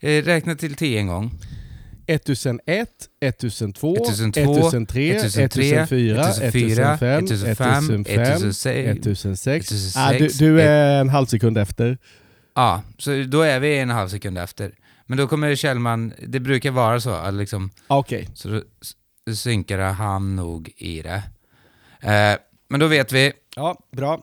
Eh, räkna till 10 en gång. 1001, 1002, 1002, 1003, 1003, 1004, 1005, 1005, 1005, 1006, 1006. Ah, du, du är en halv sekund efter. Ja, så då är vi en halv sekund efter. Men då kommer Kjellman, det brukar vara så, liksom, Okej. så då synkar han nog i det. Eh, men då vet vi. Ja, bra.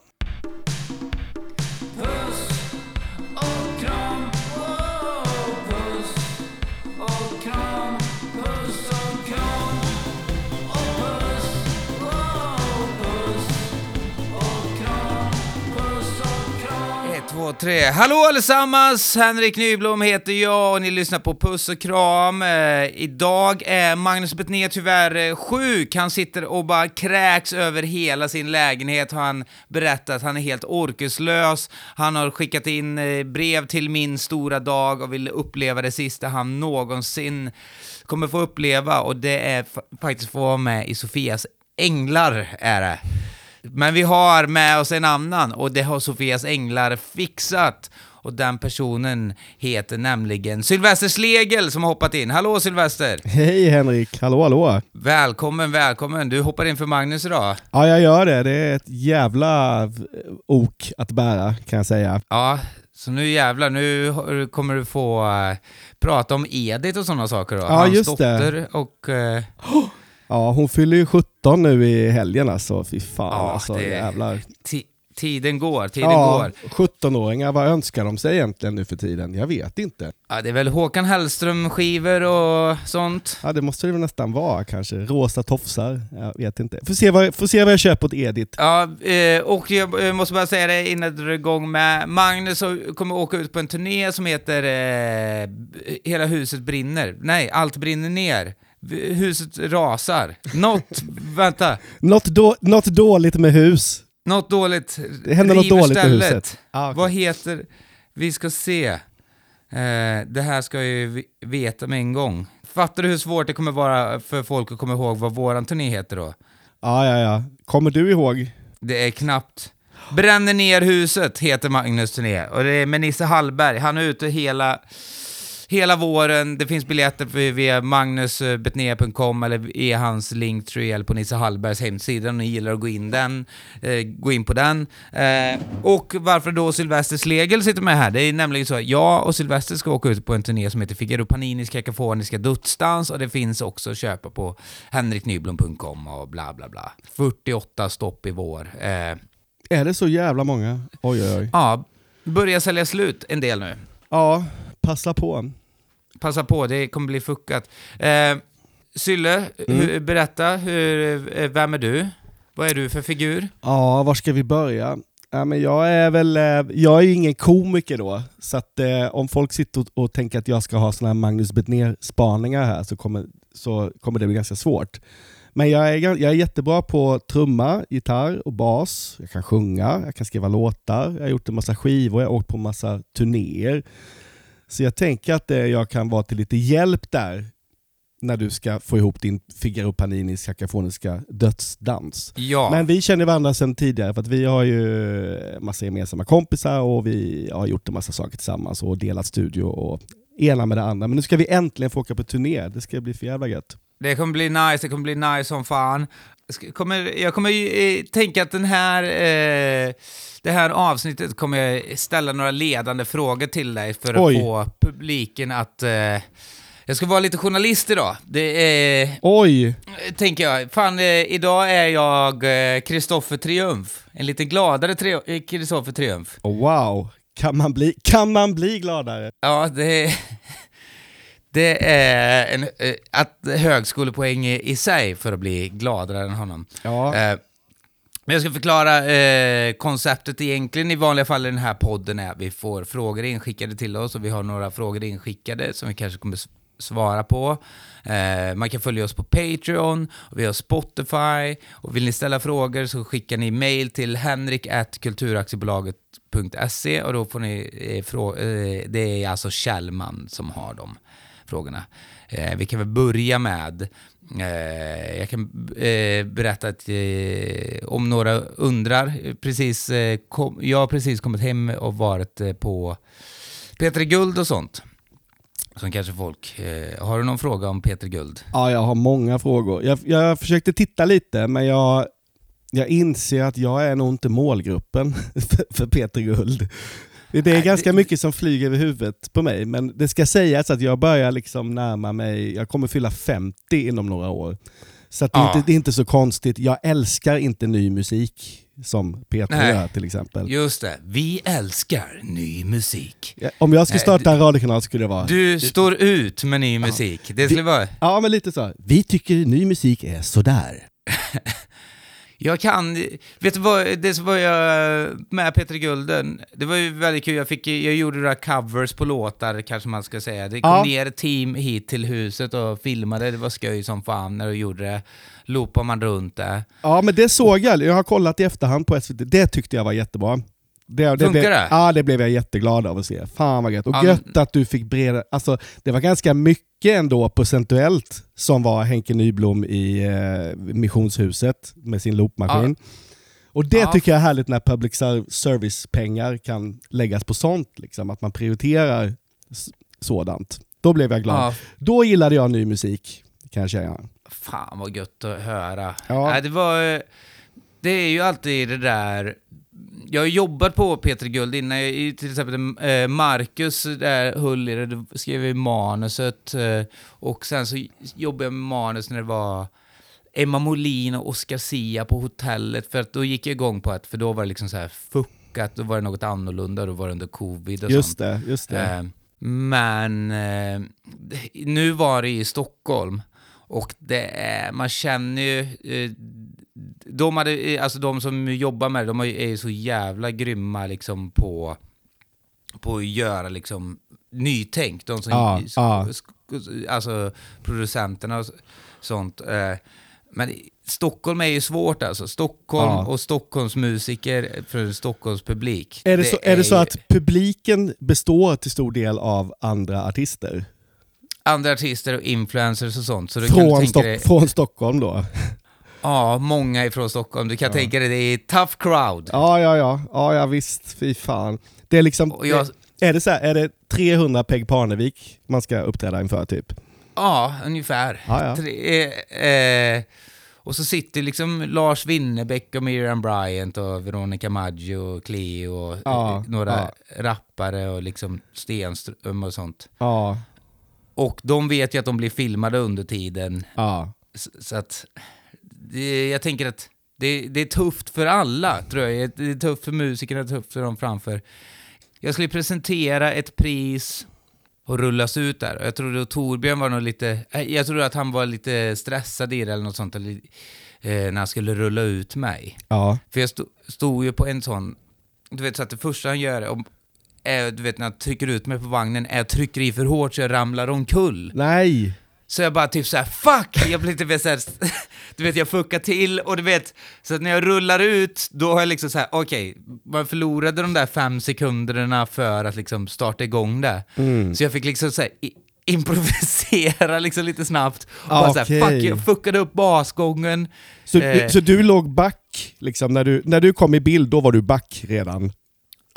Två, tre. Hallå allesammans! Henrik Nyblom heter jag och ni lyssnar på Puss och kram. Eh, idag är Magnus Betnér tyvärr eh, sjuk. Han sitter och bara kräks över hela sin lägenhet har han berättat. Han är helt orkeslös. Han har skickat in eh, brev till min stora dag och vill uppleva det sista han någonsin kommer få uppleva och det är faktiskt få vara med i Sofias Änglar är det. Men vi har med oss en annan och det har Sofias Änglar fixat. Och den personen heter nämligen Sylvester Slegel som har hoppat in. Hallå Sylvester! Hej Henrik, hallå hallå. Välkommen, välkommen. Du hoppar in för Magnus idag. Ja, jag gör det. Det är ett jävla ok att bära kan jag säga. Ja, så nu jävlar, nu kommer du få eh, prata om Edith och sådana saker då. Ja, Hans just det. dotter och... eh, Ja, hon fyller ju 17 nu i helgen alltså. Fy fan Ja, alltså, det- jävlar. ti- tiden går, tiden Ja, går. 17-åringar, vad önskar de sig egentligen nu för tiden? Jag vet inte. Ja, det är väl Håkan Hellström-skivor och sånt. Ja, det måste det väl nästan vara kanske. Rosa tofsar, jag vet inte. Får se vad, får se vad jag köper åt Edith. Ja, eh, och jag måste bara säga det innan du drar igång med Magnus kommer åka ut på en turné som heter eh, Hela huset brinner. Nej, allt brinner ner. Huset rasar. Något, vänta, Något, då, något dåligt med hus. något dåligt. Det händer något dåligt stället. huset. Ah, okej. Vad heter, vi ska se. Eh, det här ska jag ju veta med en gång. Fattar du hur svårt det kommer vara för folk att komma ihåg vad våran turné heter då? Ja, ja, ja. Kommer du ihåg? Det är knappt. Bränner ner huset heter Magnus turné och det är med Nisse Hallberg. Han är ute hela, hela våren. Det finns biljetter via magnusbetnér.com eller i hans Linktree eller på Nisse Hallbergs hemsida om ni gillar att gå in, den, eh, gå in på den. Eh, och varför då Sylvester Slegel sitter med här? Det är nämligen så att jag och Sylvester ska åka ut på en turné som heter Figaro Paninis kakafoniska dödsdans och det finns också att köpa på henriknyblom.com och bla bla bla. 48 stopp i vår. Eh, Är det så jävla många? Oj, oj, oj. Ja, börjar sälja slut en del nu. Ja, passa på. Passa på, det kommer bli fuckat. Eh, Sylle, hur, berätta, hur, eh, vem är du? Vad är du för figur? Ja, var ska vi börja? Ja, men jag är väl, eh, jag är ju ingen komiker då, så att eh, om folk sitter och, och tänker att jag ska ha såna här Magnus Betnér-spaningar här så kommer, så kommer det bli ganska svårt. Men jag är, jag är jättebra på trumma, gitarr och bas. Jag kan sjunga, jag kan skriva låtar, jag har gjort en massa skivor, jag har åkt på en massa turnéer. Så jag tänker att eh, jag kan vara till lite hjälp där när du ska få ihop din Figaro Paninis kakafoniska dödsdans. Ja, Men vi känner varandra sedan tidigare för att vi har ju massa gemensamma kompisar och vi har gjort en massa saker tillsammans och delat studio och ena med det andra. Men nu ska vi äntligen få åka på turné, det ska bli för jävla gött. det kommer bli nice, det kommer bli nice som fan. Kommer, jag kommer ju, eh, tänka att den här, eh, det här avsnittet kommer jag ställa några ledande frågor till dig för att Oj. få publiken att... Eh, jag ska vara lite journalist idag. Det. Oj! tänker jag. Fan, eh, idag är jag Kristoffer Triumf. En lite gladare Kristoffer Triumf. Oh, wow! Kan man, bli, kan man bli gladare? Ja, det. Det är en, eh, att högskolepoäng i sig för att bli gladare än honom. Ja. Eh, Men jag ska förklara eh, konceptet egentligen i vanliga fall i den här podden är att vi får frågor inskickade till oss och vi har några frågor inskickade som vi kanske kommer svara på. Eh, man kan följa oss på Patreon, och vi har Spotify och vill ni ställa frågor så skickar ni mail till henrik.kulturaktiebolaget.se och då får ni eh, frå- eh, det är alltså Kjellman som har de frågorna. Eh, vi kan väl börja med Eh, jag kan eh, berätta att eh, om några undrar, precis, eh, kom, jag har precis kommit hem och varit eh, på Peter Guld och sånt. Som kanske folk... Eh, har du någon fråga om Peter Guld? Ja, jag har många frågor. Jag, jag försökte titta lite, men jag, jag inser att jag är nog inte målgruppen för, för Peter Guld. Det är Nej, ganska det- mycket som flyger över huvudet på mig, men det ska sägas att jag börjar liksom närma mig, jag kommer fylla 50 inom några år. Så att det, är Ja. inte, det är inte så konstigt. Jag älskar inte ny musik som Peter Nej. gör till exempel. Just det, vi älskar ny musik. Ja, Om jag ska Nej, starta en radiokanal skulle det vara... Du står ut med ny musik. Det skulle vara... Ja, men lite så. Vi tycker ny musik är sådär. Jag kan, vet du vad, det var jag med Peter Gulden, det var ju väldigt kul, jag, fick, jag gjorde några covers på låtar kanske man ska säga. Det kom Ja. ner team hit till huset och filmade, det var skoj som fan när du gjorde det. Loopar man runt det. Ja, men det såg jag. Jag har kollat i efterhand på SVT. Det tyckte jag var jättebra. Det, det Funkar blev, det? Ja, det blev jag jätteglad av att se. Fan vad gött. Och gött att du fick breda... Alltså, det var ganska mycket ändå procentuellt som var Henke Nyblom i eh, missionshuset med sin loopmaskin. Och det Ja. tycker jag är härligt när public ser- service-pengar kan läggas på sånt. Liksom, att man prioriterar sådant. Då blev jag glad. Ja, Då gillade jag ny musik, kan jag säga. fan vad gött att höra. Ja. Nej, det var, eh, det är ju alltid det där, jag har jobbat på Peter Guld innan, jag, till exempel eh, Marcus där det, då skrev jag manuset eh, och sen så jobbade jag med manus när det var Emma Molin och Oscar Sia på hotellet, för att då gick jag igång på att, för då var det liksom så här fuckat, då var det något annorlunda, då var det under covid och Just sånt. det, just det. Eh, Men eh, nu var det i Stockholm och det är, man känner ju, de, hade, alltså de som jobbar med det, de är ju- är så jävla grymma liksom på, på att göra liksom nytänk. De som, Ja, ja. alltså producenterna och sånt. eh, Men Stockholm är ju svårt alltså. Stockholm Ja. och Stockholmsmusiker för Stockholms publik. Är det, så, är det så ju- att publiken består till stor del av andra artister? andra artister och influencers och sånt. Så Från, Stock, dig, från Stockholm då? Ja, många ifrån Stockholm. Du kan tänka dig, det är tough crowd. Ja, ja, ja. Ja, ja visst. Fy fan. Det är liksom... Jag, Är det så här, är det 300 Peg Parnevik man ska uppträda inför typ? ja, ungefär. Ja, ja. Tre, eh, och så sitter liksom Lars Winnerbäck och Miriam Bryant och Veronica Maggio och Cleo och Ja, eh, några ja. rappare och liksom Stenström och sånt. Ja, Och de vet ju att de blir filmade under tiden. ja. Så att det, jag tänker att det, det är tufft för alla, tror jag. Det är tufft för musikerna, det är tufft för dem framför. Jag skulle presentera ett pris och rullas ut där. Jag tror att Torbjörn var nog lite... Jag tror att han var lite stressad i det eller något sånt, eller, eh, när han skulle rulla ut mig. ja. För jag stod, stod ju på en sån... Du vet, så att det första han gör, om, är, du vet när han trycker ut mig på vagnen, är att trycker i för hårt så jag ramlar omkull. Nej! Så jag bara typ såhär, fuck! Jag blir lite mer såhär, du vet jag fuckar till och du vet, så att när jag rullar ut, då har jag liksom såhär, okej, man förlorade de där fem sekunderna för att liksom starta igång det. Mm. Så jag fick liksom såhär, improvisera liksom lite snabbt. Och Ah, bara såhär, fuck, jag fuckade upp basgången. Så, Eh. så du låg back, liksom, när du, när du kom i bild, då var du back redan?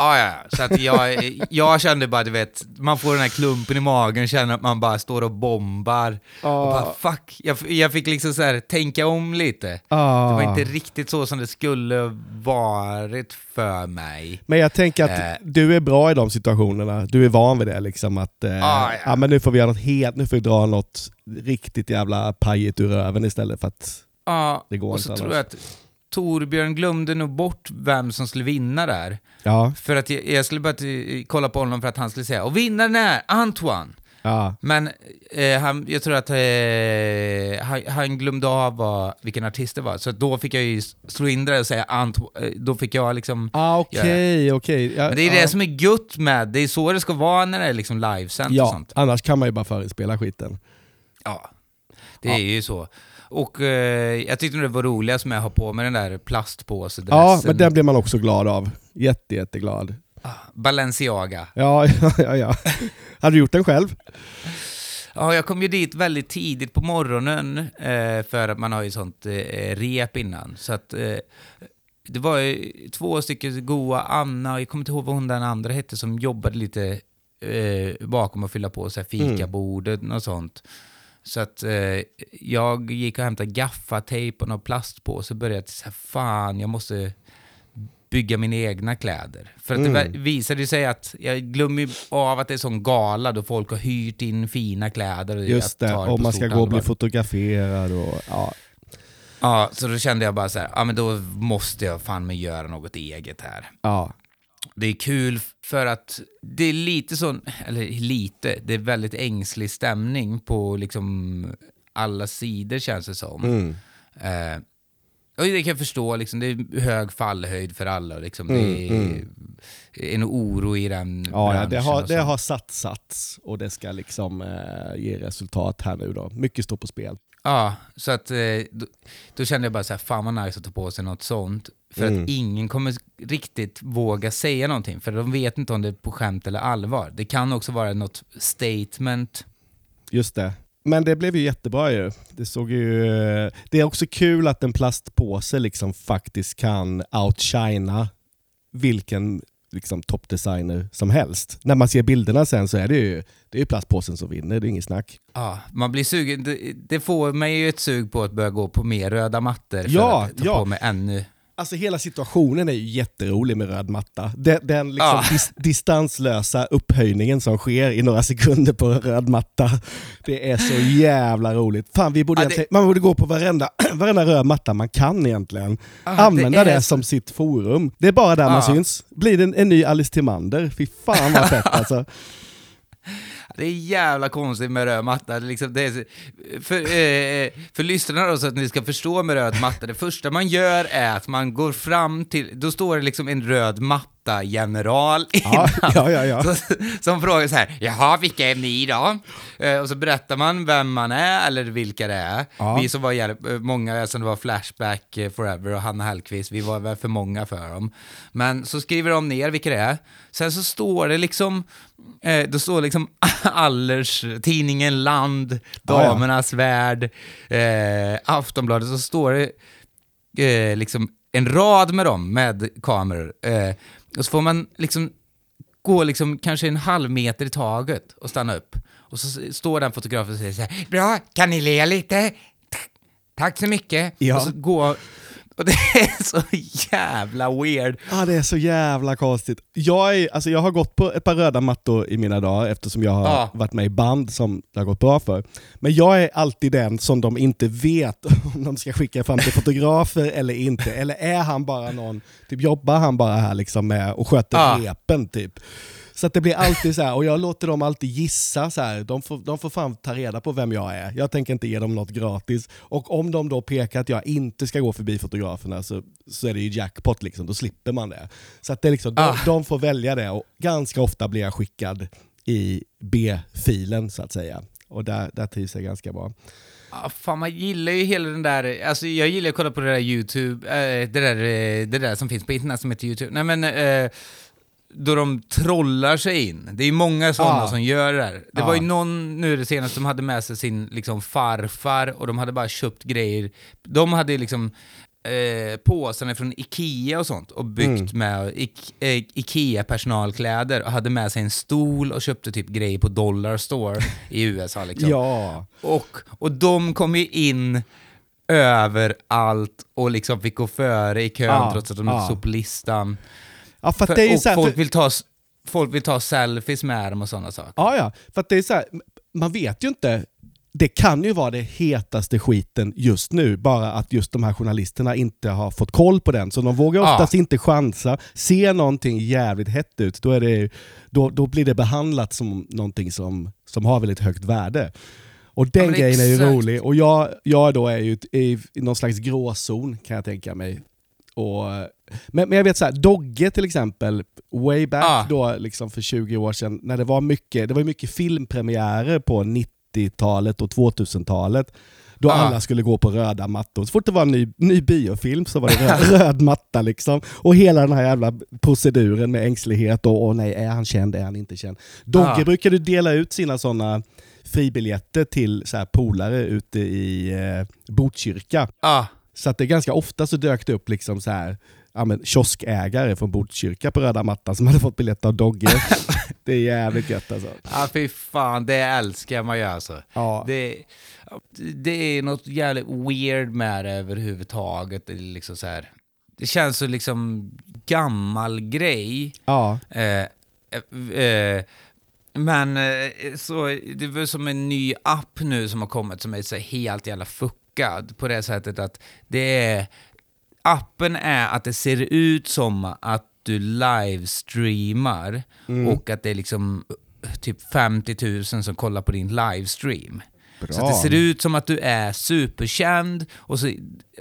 Ja, ja, så att jag, jag kände bara, du vet, man får den här klumpen i magen, känner att man bara står och bombar. Och bara, fuck, jag, jag fick liksom så här tänka om lite. Ah. Det var inte riktigt så som det skulle varit för mig. Men jag tänker att Eh. du är bra i de situationerna. Du är van vid det liksom att eh, Ah, ja. ja, men nu får vi göra något helt, nu får vi dra något riktigt jävla pajigt ur röven istället för att Det går och så inte tror jag att Torbjörn glömde nog bort vem som skulle vinna där. Ja, För att jag, jag skulle bara t- kolla på honom för att han skulle säga och vinnaren är Antoine. ja, Men eh, han, jag tror att eh, han, han glömde av vad, vilken artist det var, så då fick jag ju slå in det och säga Antoine, eh, då fick jag liksom... ah, okej, okej. Ja, Men det är ja. det som är gött med, det är så det ska vara när det är liksom livesänt och Ja, sånt. annars kan man ju bara förespela skiten. Ja, det är ju så. Och eh, jag tyckte det var roligast med att ha på mig den där plastpåsedressen. Ja, men den blir man också glad av. Jätte, jätteglad. Ah, Balenciaga. Ja, ja, ja. ja. Hade du gjort den själv? Ja, jag kom ju dit väldigt tidigt på morgonen eh, för att man har ju sånt eh, rep innan. Så att eh, det var ju två stycken goa, Anna, och jag kommer inte ihåg vad hon den andra hette, som jobbade lite eh, bakom och fylla på så här, fikabordet och sånt. Så att eh, jag gick och hämtade gaffatejp och någon plastpåse och började säga fan jag måste bygga mina egna kläder. För att det Mm. ver- visade sig att jag glömmer av att det är sån gala då folk har hyrt in fina kläder. Och Just det, på man ska gå och bli fotograferad och ja. Ja, så då kände jag bara så här, ja men då måste jag fan med göra något eget här. ja. Det är kul för att det är lite sån, eller lite, det är väldigt ängslig stämning på liksom alla sidor känns det som. Mm. Eh, och det kan jag förstå, liksom, det är hög fallhöjd för alla. och Liksom, det är Mm, en oro i den Ja, ja, branschen det har, det har satsats och det ska liksom eh, ge resultat här nu då. Mycket står på spel. Ja, så att eh, då, då kände jag bara så här, fan vad nice att ta på sig något sånt. För Mm. att ingen kommer riktigt våga säga någonting, för de vet inte om det är på skämt eller allvar. Det kan också vara något statement. Just det. Men det blev ju jättebra ju. Det såg ju... Det är också kul att en plastpåse liksom faktiskt kan outshina vilken liksom toppdesigner som helst. När man ser bilderna sen så är det ju, det är ju plastpåsen som vinner, det är inget snack. Ja, man blir sugen. Det, det får mig ju ett sug på att börja gå på mer röda mattor för Ja, att ta ja. på mig ännu... Alltså hela situationen är ju jätterolig med röd matta. Den, den liksom Ja. dis, distanslösa upphöjningen som sker i några sekunder på en röd matta. Det är så jävla roligt. Fan, vi borde Ja, egentligen, man borde gå på varenda, varenda röd matta man kan egentligen. Ah, Använda det, är som sitt forum. Det är bara där man Ja. syns. Blir det en, en ny Alice Timander? Fy fan vad fett alltså. Det är jävla konstigt med röd matta. Liksom, det är, för, eh, för lyssnarna då, så att ni ska förstå med röd matta, det första man gör är att man går fram till, då står det liksom en röd matta-general Ja, ja, ja. ja. Så, som frågar så här, jaha, vilka är ni då? Eh, och så berättar man vem man är eller vilka det är. Ja. Vi som var hjälp, eh, många som det var Flashback eh, Forever och Hanna Hellquist, vi var väl för många för dem. Men så skriver de ner vilka det är. Sen så står det liksom, eh, då står liksom Allers, tidningen Land, Ja, ja. Damernas Värld, eh, Aftonbladet, så står det eh, liksom en rad med dem med kameror. Eh, och så får man liksom gå liksom kanske en halv meter i taget och stanna upp. Och så står den fotografen och säger så här, bra, kan ni le lite? Tack, så mycket. Ja. Och så gå, och det är så jävla weird. Ja, det är så jävla konstigt. Jag, är, alltså jag har gått på ett par röda mattor i mina dagar eftersom jag har Ja. varit med i band som det har gått bra för. Men jag är alltid den som de inte vet om de ska skicka fram till fotografer eller inte. Eller är han bara någon, typ jobbar han bara här liksom med och sköter Ja. repen typ. Så att det blir alltid så här, och jag låter dem alltid gissa så här. De får, de får fan ta reda på vem jag är. Jag tänker inte ge dem något gratis. Och om de då pekar att jag inte ska gå förbi fotograferna så, så är det ju jackpot liksom, då slipper man det. Så att det liksom, de, Ah. de får välja det och ganska ofta blir jag skickad i B-filen så att säga. Och där, där trivs jag ganska bra. Ja, fan, man gillar ju hela den där, alltså jag gillar att kolla på det där YouTube, eh, det, där, eh, det där som finns på internet som heter YouTube. Nej men, eh, då de trollar sig in. Det är många sådana Ja. som gör det där. Det Ja. var ju någon nu det senaste som hade med sig sin liksom farfar och de hade bara köpt grejer. De hade liksom eh, påsarna från Ikea och sånt och byggt med Ik- eh, Ikea-personalkläder och hade med sig en stol och köpte typ grejer på Dollar Store i USA liksom. Ja, Och, och de kom ju in överallt och liksom fick gå före i kön Ja, trots att de inte stod på listan. Ja för För, det är och så här, folk, för, vill ta, folk vill ta selfies med dem och sådana saker. Ja, ja. För det är så här, man vet ju inte. Det kan ju vara det hetaste skiten just nu, bara att just de här journalisterna inte har fått koll på den. Så de vågar Ja. oftast inte chansa. Ser någonting jävligt hett ut, då, är det, då, då blir det behandlat som någonting som, som har väldigt högt värde. Och den men grejen är ju rolig. Och jag, jag då är ju i, i någon slags gråzon kan jag tänka mig. Och, men, men jag vet så här, Dogge till exempel, way back Ja. då liksom för 20 år sedan, när det var mycket, det var mycket filmpremiärer på 90-talet och 2000-talet. Då Ja. alla skulle gå på röda mattor. Så fort det var en ny, ny biofilm så var det röd, röd matta liksom. Och hela den här jävla proceduren med ängslighet och åh nej, är han känd, är han inte känd? Dogge Ja. brukade dela ut sina sådana fribiljetter till så här polare ute i eh, Botkyrka. Ja, Så att det ganska ofta så dök det upp liksom så här, ja, men, kioskägare från Botkyrka på röda mattan som hade fått biljett av Dogge. Det är jävligt gött alltså. Ja, fy fan, det älskar man ju alltså. Ja. Det, det är något jävligt weird med det överhuvudtaget. Det, liksom så här, det känns så liksom gammal grej. Ja. Eh, eh, eh, men eh, så, det var som en ny app nu som har kommit som är så helt jävla fuckad på det sättet att det är appen är att det ser ut som att du livestreamar och att det är liksom eh, typ 50 000 som kollar på din livestream. Så att det ser ut som att du är superkänd och så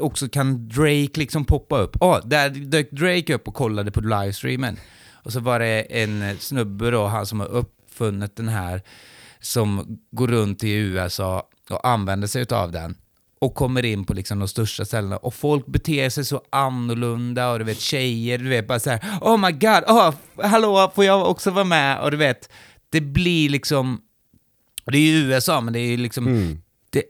också kan Drake liksom poppa upp. Åh, där dök Drake upp och kollade på livestreamen. Och så var det en snubbe då, han som har uppfunnit den här, som går runt i USA och använder sig av den och kommer in på liksom de största ställena och folk beter sig så annorlunda och du vet tjejer, du vet bara så här, oh my god, oh, hallå, får jag också vara med? Och du vet, det blir liksom, och det är ju USA, men det är ju liksom, mm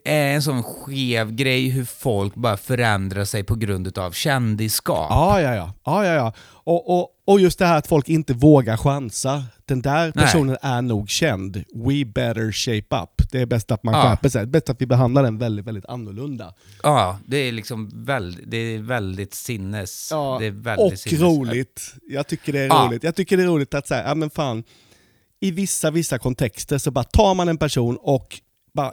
det är en sån skev grej hur folk bara förändrar sig på grund av kändisskap. Ja, ja, ja. ja, ja, ja. Och, och, och just det här att folk inte vågar chansa. Den där Nej. personen är nog känd. We better shape up. Det är bäst att man Ja. skärper sig. Det är bäst att vi behandlar den väldigt, väldigt annorlunda. Ja, det är liksom väldigt, det är väldigt sinnes... det är väldigt och sinnes- roligt. Jag tycker det är Ja. roligt. Jag tycker det är roligt att säga, ja men fan, i vissa, vissa kontexter så bara tar man en person och bara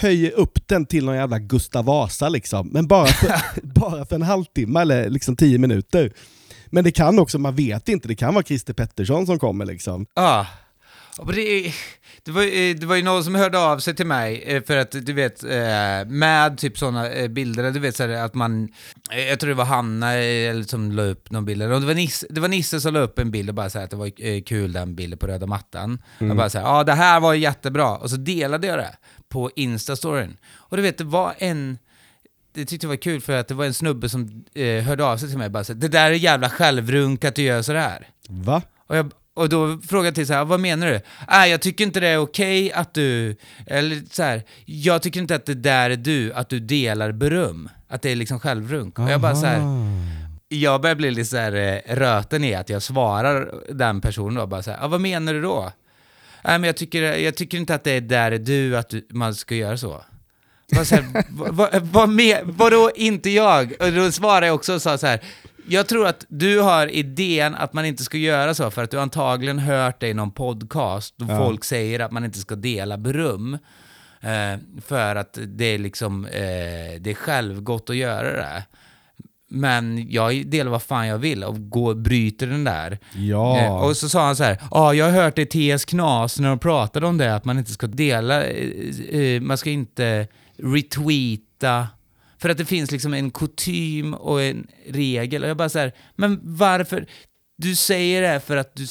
höjer upp den till någon jävla Gustav Vasa liksom. Men bara för, bara för en halvtimme eller liksom tio minuter. Men det kan också, man vet inte, det kan vara Christer Pettersson som kommer liksom. Och det, det, var, ju- det var ju någon som hörde av sig till mig eh, för att du vet, eh, med typ sådana bilder, du vet så här, att man, eh, jag tror det var Hanna eh, eller som la upp någon bild, det var Nisse, det var Nisse som la upp en bild och bara sa att det var eh, kul den bilden på röda mattan. Jag bara såhär, ja det här var jättebra, och så delade jag det på Instastoryn. Och du vet, det var en, det tyckte jag var kul för att det var en snubbe som eh, hörde av sig till mig och bara så, det där är jävla självrunk att du gör sådär. Va? Och, jag, och då frågade jag till så här, vad menar du? Nej, jag tycker inte det är okej att du, eller så här, jag tycker inte att det där är du, att du delar beröm. Att det är liksom självrunk. Och jag bara så här, jag börjar bli lite så här eh, röten i att jag svarar den personen då, bara så här, ah, vad menar du då? Nej, men jag tycker, jag tycker inte att det är där är du, att du, man ska göra så. Bara så här, vad, vad, med, vadå inte jag? Och då svarade jag också och sa så här, jag tror att du har idén att man inte ska göra så för att du antagligen hört det i någon podcast då folk säger att man inte ska dela beröm. Eh, för att det är liksom, eh, det är självgott att göra det. Men jag delar vad fan jag vill och går och bryter den där. Ja. Eh, och så sa han så här, ja jag har hört det i TS Knas när de pratade om det, att man inte ska dela, eh, eh, man ska inte retweeta, för att det finns liksom en kutym och en regel. Och jag bara så här, men varför? Du säger det för att du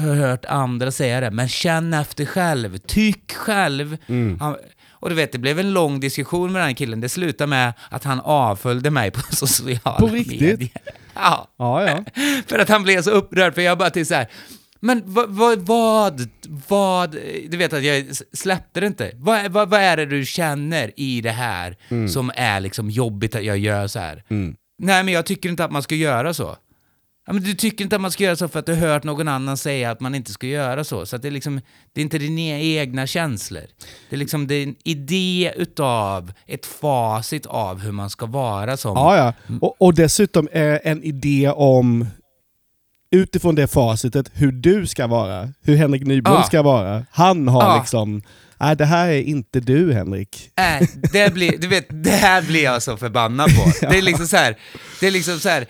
har hört andra säga det, men känn efter själv, tyck själv. Han, och du vet, det blev en lång diskussion med den här killen, det slutade med att han avföljde mig på sociala På riktigt? medier. Ja. Ja, ja. För att han blev så upprörd, för jag bara till så här. Men vad, vad, vad, vad, du vet att jag släppte det inte. Vad, vad, vad är det du känner i det här som är liksom jobbigt att jag gör så här? Nej, men jag tycker inte att man ska göra så. Ja, men du tycker inte att man ska göra så för att du har hört någon annan säga att man inte ska göra så. Så det, är liksom, det är inte dina egna känslor. Det är liksom det är en idé utav ett facit av hur man ska vara som... Ja, ja. Och, och dessutom eh, en idé om, utifrån det facitet, hur du ska vara. Hur Henrik Nyblom Ja. ska vara. Han har Ja. liksom, nej det här är inte du Henrik. Nej, det blir, du vet, det här blir jag så förbannad på. Det är liksom så här, det är liksom så här,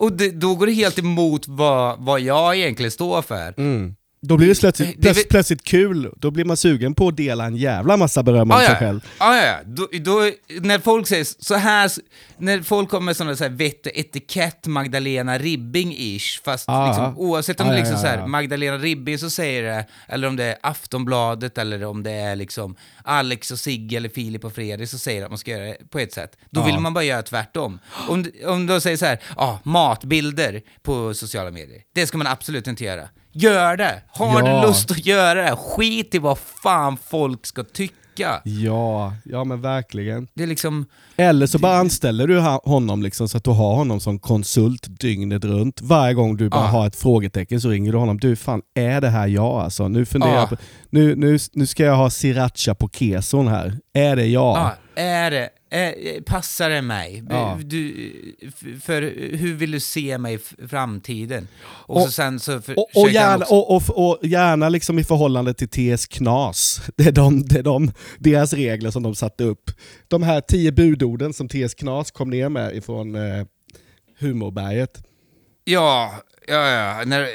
och det, då går det helt emot vad, vad jag egentligen står för. Mm. Då blir det plötsligt, Det- plötsligt, plötsligt kul, då blir man sugen på att dela en jävla massa beröm om Ja, sig ja, själv. ja, ja. Då, då, när folk säger så här, när folk kommer med sådana så här vett och etikett Magdalena Ribbing-ish, fast Ja, liksom, ja. oavsett om Ja, det ja, liksom ja, här, ja. Magdalena Ribbing så säger det, eller om det är Aftonbladet, eller om det är liksom Alex och Sigge eller Filip och Fredrik så säger att man ska göra det på ett sätt. Då Ja. vill man bara göra tvärtom. Om, om de säger så här, ja, matbilder på sociala medier, det ska man absolut inte göra. Gör det! Har Ja. du lust att göra det, skit i vad fan folk ska tycka. Ja, ja men verkligen. Det är liksom, Eller så bara anställer du honom liksom så att du har honom som konsult dygnet runt. Varje gång du bara Ja. har ett frågetecken så ringer du honom. Du, fan är det här jag alltså? Nu funderar Ja. jag på, nu, nu, nu ska jag ha sriracha på keson här. Är det jag? ja, är det, är, passar det mig? Ja. Du, för hur vill du se mig i framtiden? Och, Och- så sen så för, Och, och, gärna, också- och, och gärna liksom i förhållande till TS Knas. Det är, de, det är de, deras regler som de satte upp. De här tio budorden som TS Knas kom ner med ifrån eh, Humorberget. Ja, ja, ja. När,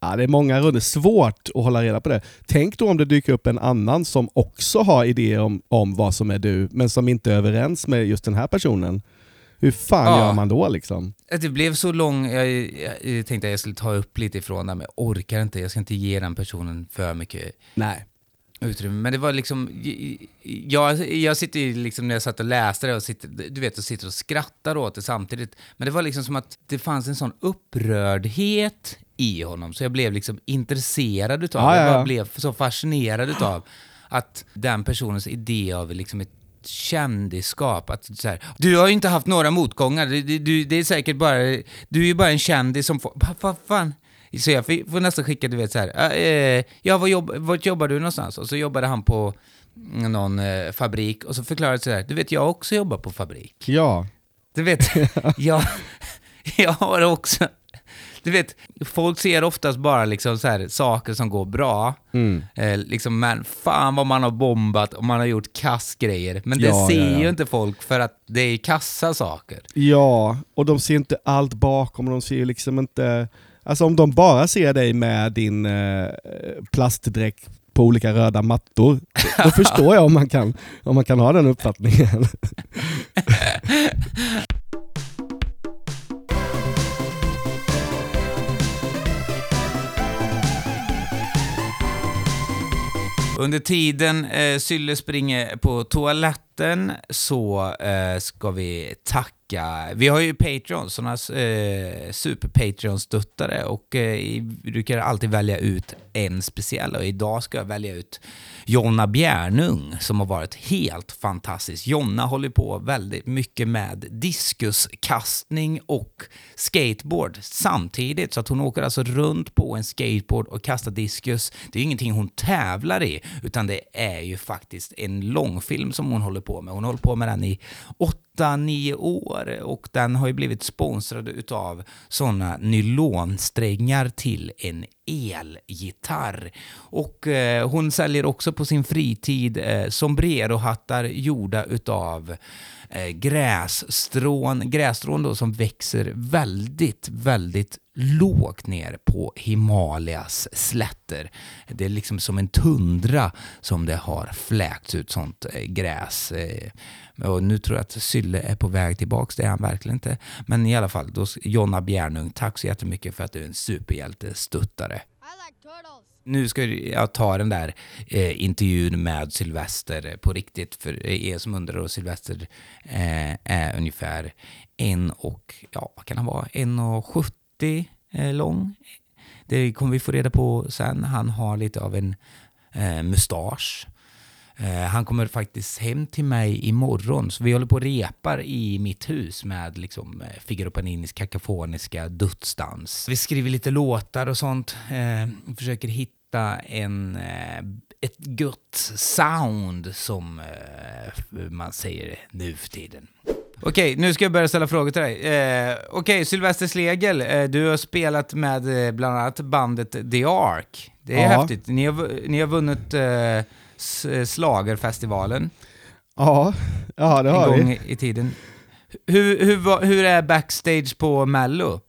Ja, det är många runder. Svårt att hålla reda på det. Tänk då om det dyker upp en annan som också har idéer om, om vad som är du, men som inte är överens med just den här personen. Hur fan Ja. gör man då liksom? det blev så lång, jag, jag, jag tänkte att jag skulle ta upp lite ifrån det, men jag orkar inte. Jag ska inte ge den personen för mycket Nej. utrymme. Men det var liksom, jag, jag sitter ju liksom när jag satt och läste det och sitter, du vet, och sitter och skrattar åt det samtidigt. Men det var liksom som att det fanns en sån upprördhet i honom, så jag blev liksom intresserad utav ja, Jag bara blev så fascinerad utav att den personens idé av liksom ett kändisskap. Att så här, du har ju inte haft några motgångar, du, du- det är säkert bara, du är ju bara en kändis som får, vad fan? Så jag får får nästan skicka, du vet så här, "Ah, eh, ja, vad jobb, vart jobbar du någonstans? Och så jobbade han på någon eh, fabrik och så förklarade så här, du vet jag också jobbar på fabrik. Ja. Du vet, jag, jag har också... Du vet, folk ser oftast bara liksom så här, saker som går bra. Mm. Eh, liksom, men fan vad man har bombat och man har gjort kassgrejer. Men det Ja, ser ja, ja. ju inte folk för att det är kassa saker. Ja, och de ser inte allt bakom. De ser liksom inte... Alltså om de bara ser dig med din eh, plastdräkt på olika röda mattor, då förstår jag om man kan, om man kan ha den uppfattningen. Under tiden eh, Sylle springer på toaletten så eh, ska vi tacka. Vi har ju Patreons, sådana eh, super-Patreon-stöttare och eh, brukar alltid välja ut en speciell och idag ska jag välja ut Jonna Bjärnung som har varit helt fantastisk. Jonna håller på väldigt mycket med diskuskastning och skateboard samtidigt så att hon åker alltså runt på en skateboard och kastar diskus. Det är ju ingenting hon tävlar i utan det är ju faktiskt en långfilm som hon håller på med. Hon håller på med den i 8-9 år och den har ju blivit sponsrad utav sådana nylonsträngar till en elgitarr. Och eh, hon säljer också på sin fritid eh, sombrerohattar gjorda utav eh, grässtrån, grässtrån då som växer väldigt, väldigt lågt ner på Himalayas slätter. Det är liksom som en tundra som det har fläkts ut sånt eh, gräs. Eh, och nu tror jag att Sylle är på väg tillbaks, det är han verkligen inte. Men i alla fall, då, Jonna Bjärnung, tack så jättemycket för att du är en superhjälte, stuttare. I like turtles. Nu ska jag ta den där eh, intervjun med Sylvester på riktigt. För er som undrar och Sylvester eh, är ungefär en och, ja vad kan han vara, 1,70 eh, lång. Det kommer vi få reda på sen. Han har lite av en eh, mustasch. Eh, han kommer faktiskt hem till mig imorgon, så vi håller på och repar i mitt hus med liksom eh, Figaro Paninis kakafoniska dödsdans. Vi skriver lite låtar och sånt, eh, försöker hitta en, ett gött sound som man säger nu för tiden. Okej, nu ska jag börja ställa frågor till dig. Eh, Okej, Sylvester Slegel, eh, du har spelat med bland annat bandet The Ark. Det är Ja. häftigt. Ni har, ni har vunnit eh, Slagerfestivalen Ja, ja det en har gång vi. i, tiden. Hur, hur, hur är backstage på Mello?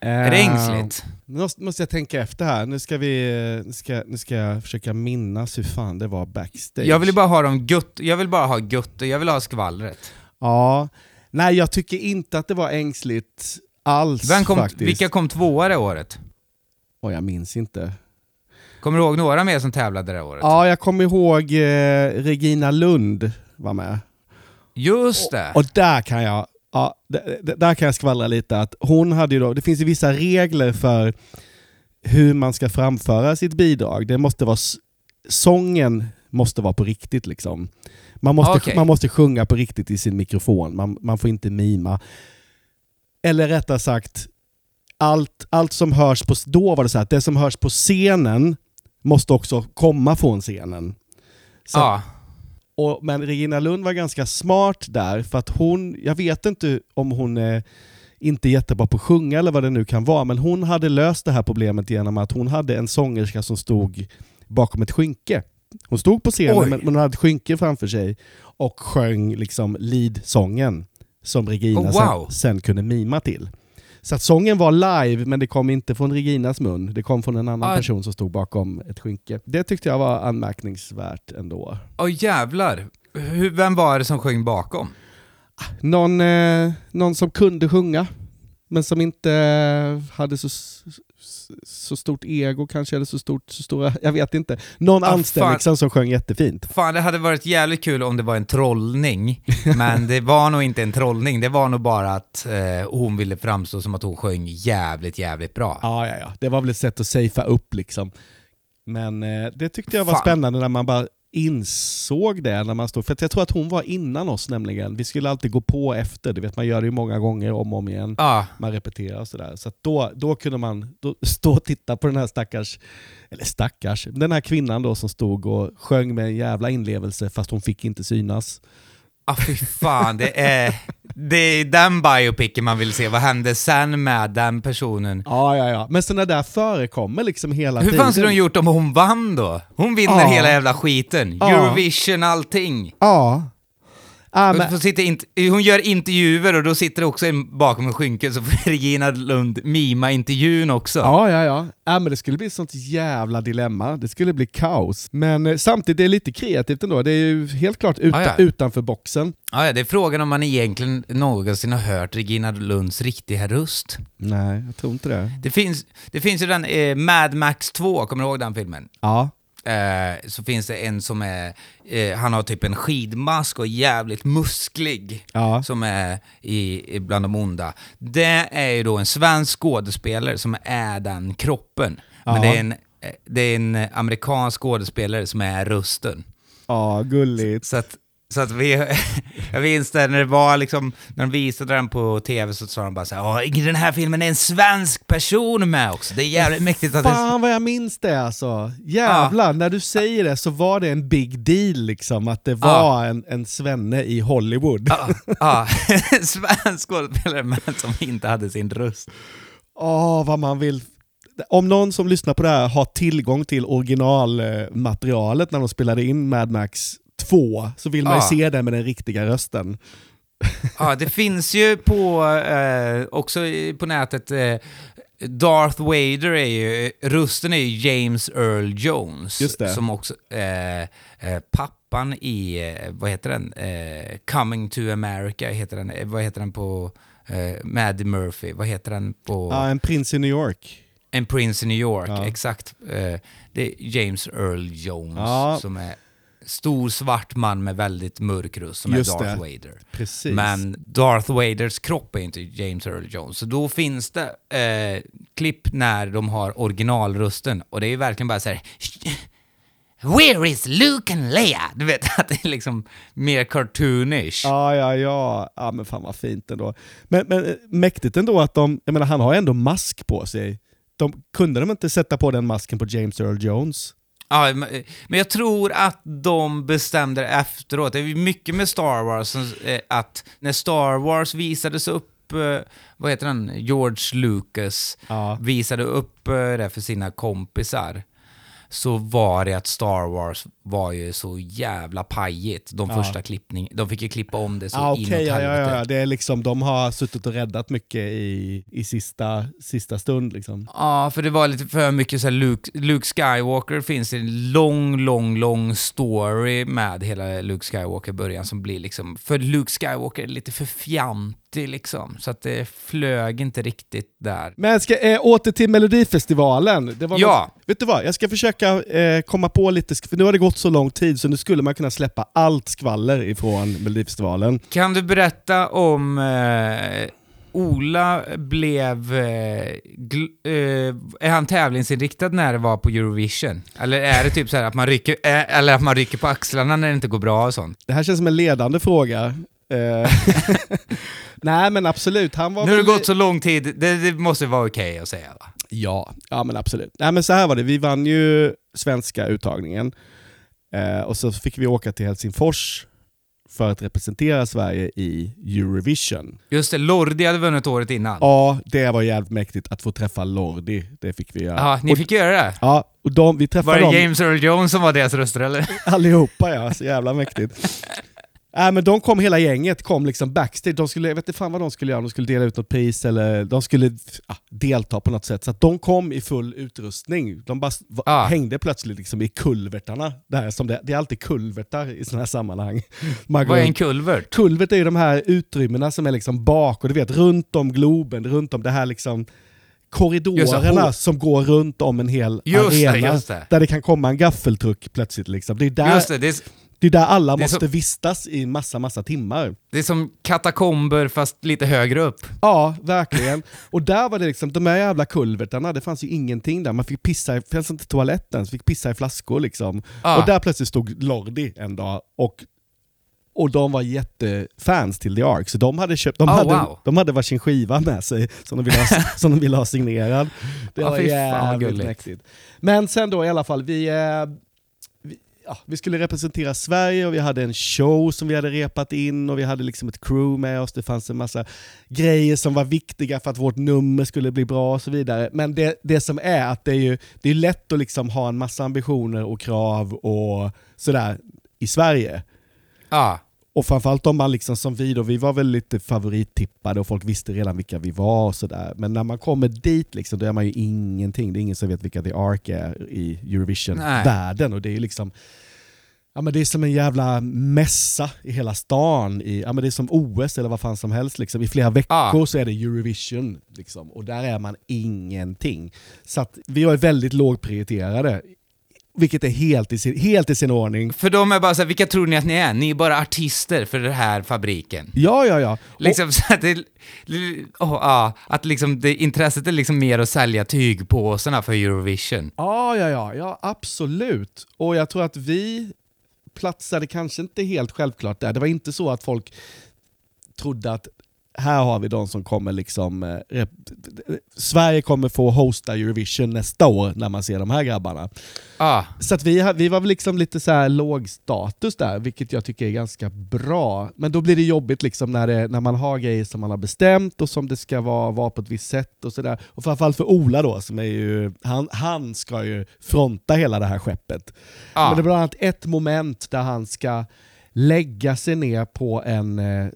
Är det Eh, ängsligt? Nu måste, jag tänka efter här. Nu ska, vi, nu, ska, nu ska jag försöka minnas hur fan det var backstage. Jag vill bara ha dem gött, jag vill bara ha gött jag vill ha skvallret. Ja. Nej, jag tycker inte att det var ängsligt alls Vem kom, faktiskt. vilka kom tvåa det året? Oj, jag minns inte. Kommer du ihåg några mer som tävlade det året? Ja, jag kommer ihåg eh, Regina Lund var med. Just det! Och där kan jag Ja, d- d- där kan jag skvallra lite att hon hade ju då, det finns ju vissa regler för hur man ska framföra sitt bidrag. Det måste vara sången måste vara på riktigt. Liksom. Man, måste, Okej. man måste sjunga på riktigt i sin mikrofon, man, man får inte mima. Eller rättare sagt, allt, allt som hörs på, då var det så här, det som hörs på scenen måste också komma från scenen. Så, Ja. och, men Regina Lund var ganska smart där, för att hon, jag vet inte om hon är inte jättebra på att sjunga eller vad det nu kan vara, men hon hade löst det här problemet genom att hon hade en sångerska som stod bakom ett skynke. Hon stod på scenen Oj. men, men hon hade ett skynke framför sig och sjöng liksom lead-sången som Regina Oh, wow. sen, sen kunde mima till. Så att sången var live, men det kom inte från Reginas mun. Det kom från en annan Ah. person som stod bakom ett skynke. Det tyckte jag var anmärkningsvärt ändå. Åh jävlar. Hur, vem var det som sjöng bakom? Någon, eh, någon som kunde sjunga, men som inte eh, hade så, så, stort ego kanske, eller så, stort, så stora, jag vet inte. Någon Ah, anställd liksom som sjöng jättefint. Fan, det hade varit jävligt kul om det var en trollning, men det var nog inte en trollning. Det var nog bara att eh, hon ville framstå som att hon sjöng jävligt, jävligt bra. Ja, ja, ja. Det var väl ett sätt att safea upp liksom. Men eh, det tyckte jag var Fan. spännande när man bara insåg det när man stod, för jag tror att hon var innan oss nämligen. Vi skulle alltid gå på efter, du vet man gör det ju många gånger om och om igen. Ja, man repeterar och sådär. Så att då, då kunde man då stå och titta på den här stackars, eller stackars, den här kvinnan då som stod och sjöng med en jävla inlevelse fast hon fick inte synas. Ah, fy fan. Det är, det är den biopicen man vill se. Vad hände sen med den personen? Ja, ja, ja. Men sådana där förekommer liksom hela Hur tiden. fan skulle hon gjort om hon vann då? Hon vinner Ja. hela jävla skiten. Ja. Eurovision, allting. Ja. Hon, men, int- hon gör intervjuer och då sitter också en bakom en skynke så får Regina Lund mima intervjun också. ja, ja, ja. ja, men det skulle bli ett sånt jävla dilemma. Det skulle bli kaos. Men eh, samtidigt, det är lite kreativt ändå. Det är ju helt klart uta, Ja, ja. utanför boxen. Ja, ja, det är frågan om man egentligen någonsin har hört Regina Lunds riktiga röst. Nej, jag tror inte det. Det finns, det finns ju den eh, Mad Max 2, kommer du ihåg den filmen? Ja. Eh, så finns det en som är, eh, han har typ en skidmask och jävligt musklig. Ja. Som är i, i bland de onda. Det är ju då en svensk skådespelare som är den kroppen. Men Ja. det är, en, eh, det är en amerikansk skådespelare som är rösten. Ja, gulligt. Så att, så att vi, jag minns det när det var liksom, när de visade den på tv så sa de bara så här, "Åh, i den här filmen är en svensk person med också. Det är jävligt mäktigt att det... Fan vad jag minns det alltså. Jävlar, när du säger det så var det en big deal liksom att det var en, en svenne i Hollywood. Ja, ja. svensk skådespelare men som inte hade sin röst. Åh, vad man vill... Om någon som lyssnar på det här har tillgång till originalmaterialet när de spelade in Mad Max 2 så vill man ju Ja. se det med den riktiga rösten. Ja, det finns ju på, eh, också på nätet, eh, Darth Vader är ju, rösten är ju James Earl Jones. Som också, eh, eh, pappan i, eh, vad heter den, eh, Coming to America heter den, vad heter den på, Maddie Murphy, vad heter den på... Ja, en prins i New York. En Prince i New York, Ja. exakt. Det är James Earl Jones Ja. som är stor svart man med väldigt mörk röst som Just är Darth det. Vader. Precis. Men Darth Vaders kropp är inte James Earl Jones. Så då finns det eh, klipp när de har originalrösten och det är verkligen bara så här. Where is Luke and Leia? Du vet att det är liksom mer cartoonish. Ja, ja, ja. Ja, men fan vad fint ändå. Men, men eh, mäktigt ändå att de, jag menar han har ändå mask på sig. De, kunde de inte sätta på den masken på James Earl Jones? Ja, men jag tror att de bestämde efteråt. Det är mycket med Star Wars, eh, att när Star Wars visades upp, eh, vad heter han, George Lucas, Ja. visade upp eh, det för sina kompisar, så var det att Star Wars var ju så jävla pajigt, de Ja. första klippning. De fick ju klippa om det så Ah, inåt Okej, ja, ja, helvete. ja. Det är liksom, de har suttit och räddat mycket i, i sista, sista stund. Liksom. Ja, för det var lite för mycket så Luke, Luke Skywalker finns en lång, lång, lång story med hela Luke Skywalker i början som blir liksom, för Luke Skywalker är lite för fjantig liksom, så att det flög inte riktigt där. Men ska, eh, åter till Melodifestivalen. Det var Ja. något, vet du vad, jag ska försöka eh, komma på lite, för nu har det gått så lång tid så nu skulle man kunna släppa allt skvaller ifrån Melodifestivalen. Kan du berätta om eh, Ola blev... Eh, eh, är han tävlingsinriktad när det var på Eurovision? Eller är det typ så här att man rycker, eh, eller att man rycker på axlarna när det inte går bra och sånt? Det här känns som en ledande fråga. Eh, Nej men absolut, han var Nu har det gått så lång tid, det, det måste vara okej att säga va? Ja, ja men absolut. Nej men så här var det, vi vann ju svenska uttagningen eh, och så fick vi åka till Helsingfors för att representera Sverige i Eurovision. Just det, Lordi hade vunnit året innan. Ja, det var jävligt mäktigt att få träffa Lordi. Det fick vi göra. Ja, ni och, fick göra det? Ja, och de, vi Var träffade det dem James Earl Jones som var deras röster eller? allihopa ja, så jävla mäktigt. Nej men de kom, hela gänget kom liksom backstage, de skulle, jag vet inte fan vad de skulle göra, de skulle dela ut något pris eller de skulle ja, delta på något sätt. Så att de kom i full utrustning. De bara Ah. hängde plötsligt liksom i kulvertarna. Där som det, det är alltid kulvertar i sådana här sammanhang. Man Vad är en kulvert? Kulvert är ju de här utrymmena som är liksom bak och du vet runt om Globen, runt om det här liksom korridorerna hår- som går runt om en hel Just det, arena. just det. Där det kan komma en gaffeltruck plötsligt. Liksom. Det, är där, det, är, där alla är måste så- vistas i massa, massa timmar. det är som katakomber fast lite högre upp. Ja, verkligen. Och där var det liksom, de här jävla kulvertarna, det fanns ju ingenting där. Man fick pissa, i- det fanns inte toaletten, så fick pissa i flaskor liksom. Ja. Och där plötsligt stod Lordi en dag och, och de var jättefans till The Ark, så de hade, köpt, de Oh, hade, wow. de hade varsin skiva med sig som de ville ha, som de ville ha signerad. Det Ja, var jävligt mäktigt. Men sen då i alla fall, vi, eh, vi, ja, vi skulle representera Sverige och vi hade en show som vi hade repat in och vi hade liksom ett crew med oss. Det fanns en massa grejer som var viktiga för att vårt nummer skulle bli bra och så vidare. Men det, det som är att det är ju det är lätt att liksom ha en massa ambitioner och krav och sådär i Sverige. Ah. Och framförallt om man liksom som vi då, vi var väl lite favorittippade och folk visste redan vilka vi var och sådär. Men när man kommer dit liksom, då är man ju ingenting. Det är ingen som vet vilka The Ark är i Eurovision-världen. Och det är liksom, ja men det är som en jävla mässa i hela stan. I, ja men det är som OS eller vad fan som helst. Liksom. I flera veckor Ja. så är det Eurovision. Liksom. Och där är man ingenting. Så att vi var väldigt lågprioriterade. Vilket är helt i sin, helt i sin ordning. För de är bara såhär, vilka tror ni att ni är? Ni är bara artister för den här fabriken. Ja, ja, ja. Och- Liksom så att det, oh, ja, att liksom det, intresset är liksom mer att sälja tygpåsarna för Eurovision. Ja, ja, ja, ja, absolut. Och jag tror att vi platsade kanske inte helt självklart där. Det var inte så att folk trodde att här har vi de som kommer liksom... eh, rep- Sverige kommer få hosta Eurovision nästa år när man ser de här grabbarna. Ja, Så att vi, vi var väl liksom lite så här låg status där, vilket jag tycker är ganska bra. Men då blir det jobbigt liksom när, det, när man har grejer som man har bestämt och som det ska vara, vara på ett visst sätt och sådär. Och framförallt för Ola då, som är ju, han, han ska ju fronta hela det här skeppet. ja. Men det är bland annat ett moment där han ska lägga sig ner på en eh,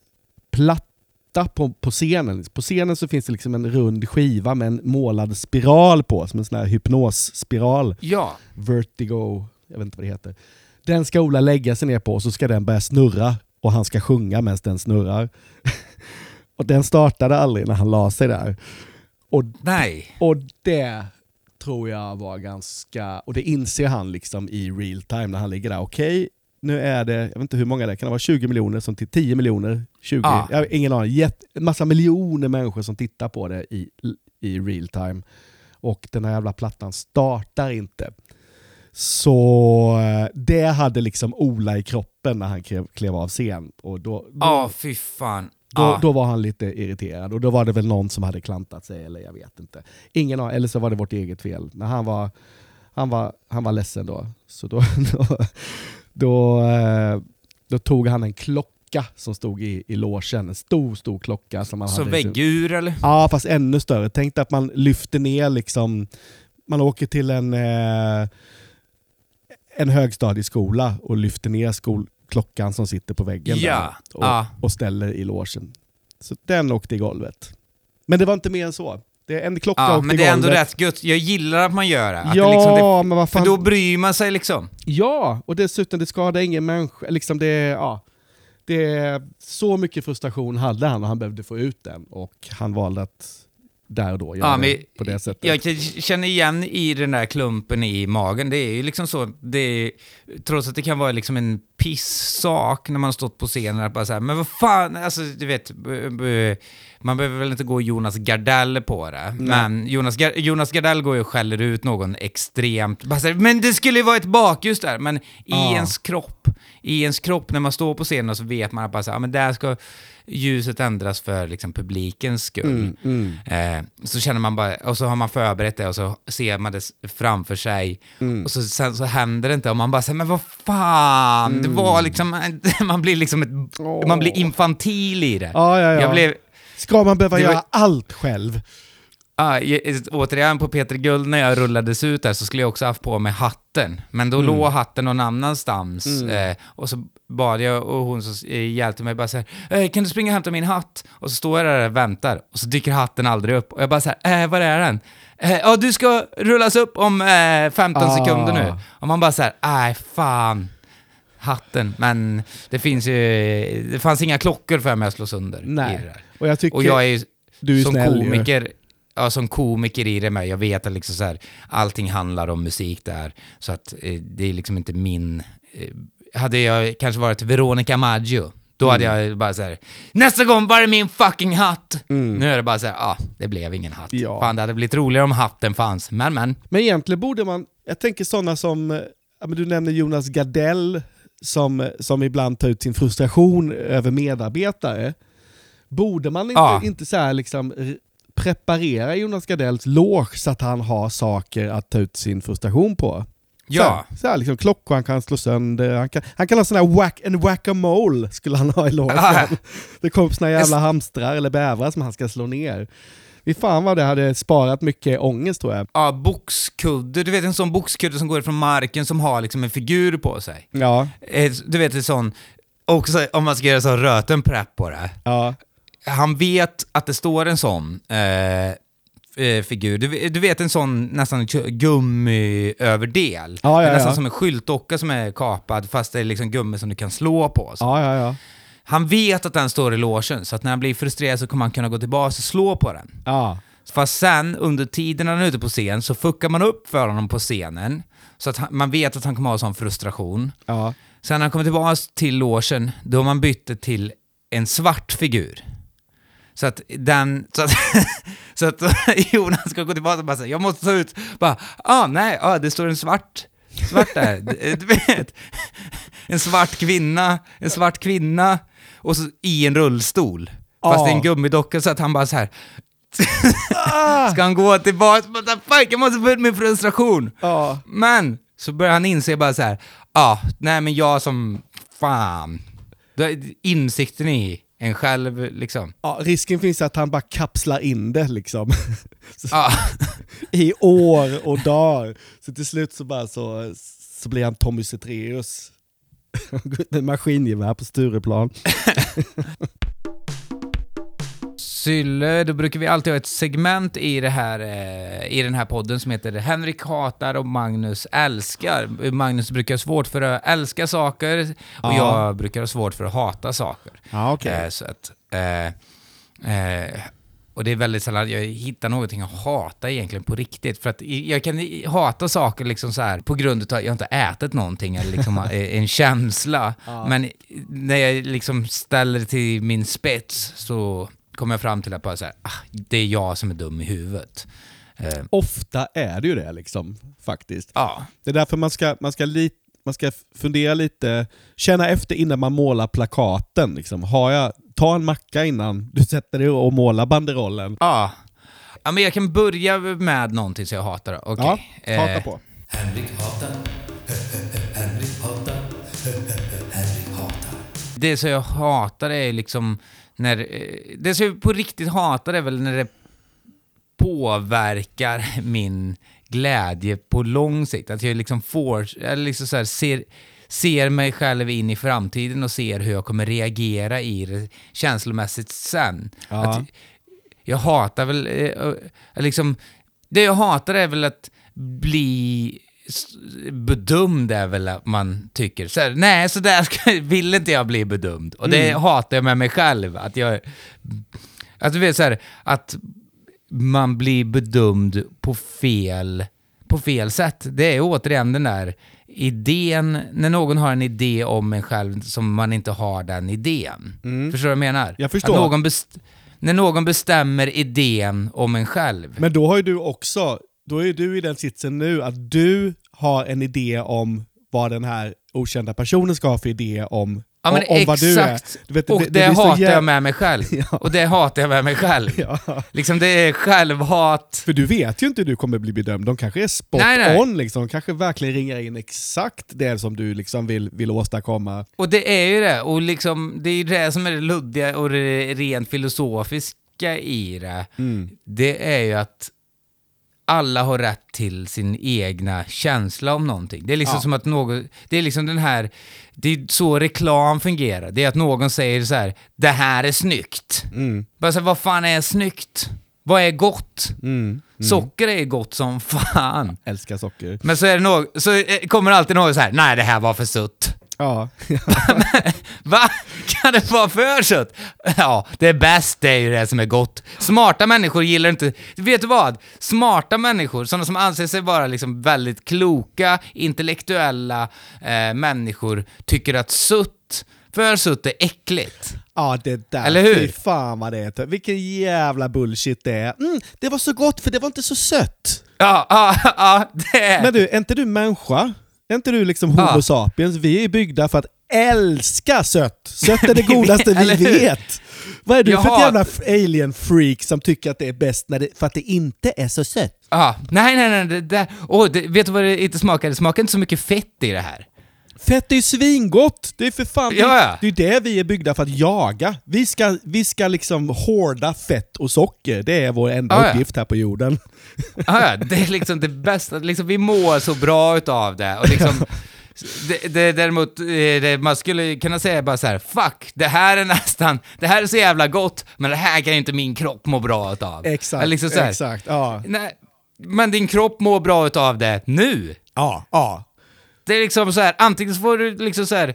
platta på, på scenen. På scenen så finns det liksom en rund skiva med en målad spiral på, som en sån här hypnosspiral ja. vertigo, jag vet inte vad det heter. Den ska Ola lägga sig ner på och så ska den börja snurra och han ska sjunga medan den snurrar. och den startade aldrig när han la sig där. Och, Nej. och det tror jag var ganska, och det inser han liksom i real time när han ligger där. Okej, nu är det, jag vet inte hur många det är, kan det vara 20 miljoner som till 10 miljoner? 20? Ja. Jag har ingen aning. Jätte, en massa miljoner människor som tittar på det i, i real time. Och den här jävla plattan startar inte. Så eh, det hade liksom Ola i kroppen när han klev, klev av scen. Och då, då, Ja, fy fan. då, Ja. då var han lite irriterad och då var det väl någon som hade klantat sig eller jag vet inte. Ingen aning, eller så var det vårt eget fel. Men han var, han var, han var ledsen då. Så då, då, då, eh, då tog han en klocka som stod i, i logen. En stor, stor klocka. Som han Så hade väggur eller? Ja, fast ännu större. Tänk dig att man lyfter ner liksom, man åker till en, eh, en högstadieskola och lyfter ner skolklockan som sitter på väggen Ja, där och, ja. och ställer i logen. Så den åkte i golvet. Men det var inte mer än så. Det, en klocka Ja, åkte men det är ändå rätt gött. Jag gillar att man gör det. Att Ja, det liksom det men vad för fan. då bryr man sig liksom. Ja, och dessutom det skadar ingen människa. Liksom det, ja, det, så mycket frustration hade han och han behövde få ut den. Och han valde att där då. Ja, men på det sättet. Jag känner igen i den där klumpen i magen. Det är ju liksom så, det är, trots att det kan vara liksom en pissak när man har stått på scenen, att bara så här, men vad fan, alltså du vet, man behöver väl inte gå Jonas Gardell på det, men Jonas, Jonas Gardell går ju och skäller ut någon extremt, bara så här, men det skulle ju vara ett bakljus där, men i Ja. ens kropp, i ens kropp när man står på scenen så vet man att bara så här, men där ska ljuset ändras för liksom publikens skull. Mm, mm. Eh, så känner man bara, och så har man förberett det och så ser man det framför sig. Mm. Och så, sen så händer det inte och man bara säger men vad fan, det var liksom, man blir liksom ett, Åh. man blir infantil i det. Ja, ja, ja. Jag blev, Ska man behöva var- göra allt själv? Ah, återigen på Peter Guld när jag rullades ut där så skulle jag också haft på mig hatten. Men Mm. då låg hatten någon annanstans. Eh, och så bad jag och hon så eh, hjälpte mig bara så här, eh, kan du springa och hämta min hatt? Och så står jag där och väntar och så dyker hatten aldrig upp. Och jag bara så här, eh, var är den? Eh, Ja, du ska rullas upp om eh, 15 Ah. sekunder nu. Och man bara så här, nej fan. Hatten, men det finns ju, det fanns inga klockor för mig att slå sönder Nej. Och jag tycker Och jag är ju du är som snäll ju. Ja, som komiker i det med, jag vet att liksom så här, allting handlar om musik där, så att eh, det är liksom inte min... Eh, hade jag kanske varit Veronica Maggio, då hade Mm. jag bara så här, nästa gång var det min fucking hatt! Nu är det bara så här, ah, det blev ingen hatt. Ja. Fan, det hade blivit roligare om hatten fanns, men men. Men egentligen borde man, jag tänker sådana som, eh, ja, du nämner Jonas Gardell som, som ibland tar ut sin frustration över medarbetare. Borde man inte, Ja. inte så här liksom preparera Jonas Gardells loge så att han har saker att ta ut sin frustration på? Ja. Så så här liksom klockor han kan slå sönder, han kan, han kan ha sån här whack, en whack-a-mole skulle han ha i logen. Ah. Det kommer upp såna jävla hamstrar eller bävrar som han ska slå ner. Fy fan vad det hade sparat mycket ångest tror jag. Ja, boxkudde, du vet en sån boxkudde som går från marken som har liksom en figur på sig. Ja, Eh, Du vet en sån, också om man ska göra så röten prepp på det. ja. Han vet att det står en sån eh, eh, figur. Du, du vet en sån nästan gummiöverdel. Ja, ja, är nästan ja. som en skyltdocka som är kapad fast det är liksom gummi som du kan slå på. Ja, ja, ja. Han vet att den står i logen så att när han blir frustrerad så kommer han kunna gå tillbaka och slå på den. ja. Fast sen under tiden han är ute på scen så fuckar man upp för honom på scenen så att han, man vet att han kommer ha sån frustration. ja. Sen när han kommer tillbaka till logen, då har man bytt det till en svart figur. Så att den, så att, så att Jonas ska gå tillbaka och bara säga, jag måste ta ut, bara, ah nej, ah, det står en svart, svart där, du vet. En svart kvinna, en svart kvinna, och så i en rullstol. Fast det är en gummidocka så att han bara så här. Ska han gå tillbaka? Fuck, jag måste få ut min frustration. ja. Men så börjar han inse bara så här, ja, ah, nej men jag som, fan. Insikten i en själv liksom. ja. Risken finns att han bara kapslar in det liksom. Ja, I år och dagar. Så till slut så bara så, så blir han Tommy Zethraeus. Med maskingevär på Stureplan. Sylle, då brukar vi alltid ha ett segment i, det här, eh, i den här podden som heter Henrik hatar och Magnus älskar. Magnus brukar ha svårt för att älska saker och Ja. jag brukar ha svårt för att hata saker. Ja, okej. Eh, så att, eh, eh, och det är väldigt sällan jag hittar någonting att hata egentligen på riktigt. För att jag kan hata saker liksom så här på grund av att jag inte ätit någonting eller liksom en känsla. Men när jag liksom ställer till min spets så kommer jag fram till att bara så här, ah, det är jag som är dum i huvudet. Eh, Ofta är det ju det liksom, faktiskt. ja, Det är därför man ska, man ska, li, man ska fundera lite, känna efter innan man målar plakaten. Liksom. Har jag, ta en macka innan du sätter dig och målar banderollen. ja. Ja, men jag kan börja med någonting som jag hatar. Okej. Ja, hata Eh, på. Det som jag hatar är liksom när... eh, Det som jag på riktigt hatar är väl när det påverkar min glädje på lång sikt. Att jag liksom får, eller liksom så här, ser, ser mig själv in i framtiden och ser hur jag kommer reagera i det känslomässigt sen. Ja. Att jag hatar väl, eh, eh, liksom, det jag hatar är väl att bli bedömd är väl att man tycker så här, nej så där ska, vill inte jag bli bedömd. Och det hatar jag med mig själv, att jag, att du vet så här, att man blir bedömd på fel, på fel sätt. Det är återigen den där idén, när någon har en idé om en själv som man inte har den idén. Förstår du vad jag menar? Jag förstår. Någon när någon bestämmer idén om en själv. Men då har ju du också, då är du i den sitsen nu att du har en idé om vad den här okända personen ska ha för idé om, Ja om, om vad du är. Du vet, och det, blir så hatar jag med mig själv. Ja. Och det hatar jag med mig själv. Ja. Liksom det är självhat. För du vet ju inte hur du kommer bli bedömd. De kanske är spot Nej, nej. on, liksom. de kanske verkligen ringar in exakt det som du liksom vill, vill åstadkomma. Och det är ju det, och liksom, det är ju det som är det luddiga och det rent filosofiska i det. Mm. Det är ju att alla har rätt till sin egna känsla om någonting. Det är liksom Ja. som att någon, det är liksom den här, det är så reklam fungerar. Det är att någon säger så här: det här är snyggt. Mm. Bara så här, vad fan är snyggt? Vad är gott? Mm. Socker är gott som fan. Älskar socker. Men så, är det någon, så eh, kommer alltid någon så här: nej det här var för sutt. Ja. Va? Kan det vara för sött? Ja, det är bäst, det är ju det som är gott. Smarta människor gillar inte... Vet du vad? Smarta människor, sådana som anser sig vara liksom väldigt kloka, intellektuella eh, människor, tycker att sutt, för sutt är äckligt. ja, det där. Eller hur? Fy fan vad det är. Vilken jävla bullshit det är. Mm, det var så gott för det var inte så sött. Ja, ja, ja, det. Men du, är inte du människa? Är inte du liksom homo Ja. sapiens? Vi är byggda för att älska sött. Sött är det godaste vi vet. Vad är du Jag för ett jävla alien-freak som tycker att det är bäst när det, för att det inte är så sött? Ja, nej, nej, nej, det där... Åh, det, vet du vad det inte smakar? Det smakar inte så mycket fett i det här. Fett är ju svingott! Det är för fan, det, Ja, ja. det är det vi är byggda för att jaga. Vi ska, vi ska liksom hårda fett och socker. Det är vår enda Ja, uppgift här på jorden. Ja, det är liksom det bästa. Liksom, vi mår så bra utav det. Och liksom, det, det, däremot, eh, det, man skulle kunna säga bara så här: fuck, det här är nästan, det här är så jävla gott, men det här kan inte min kropp må bra utav. Exakt, liksom exakt. Ja, Nej, men din kropp mår bra utav det nu. ja, ja. Det är liksom så här, antingen så får du liksom så här,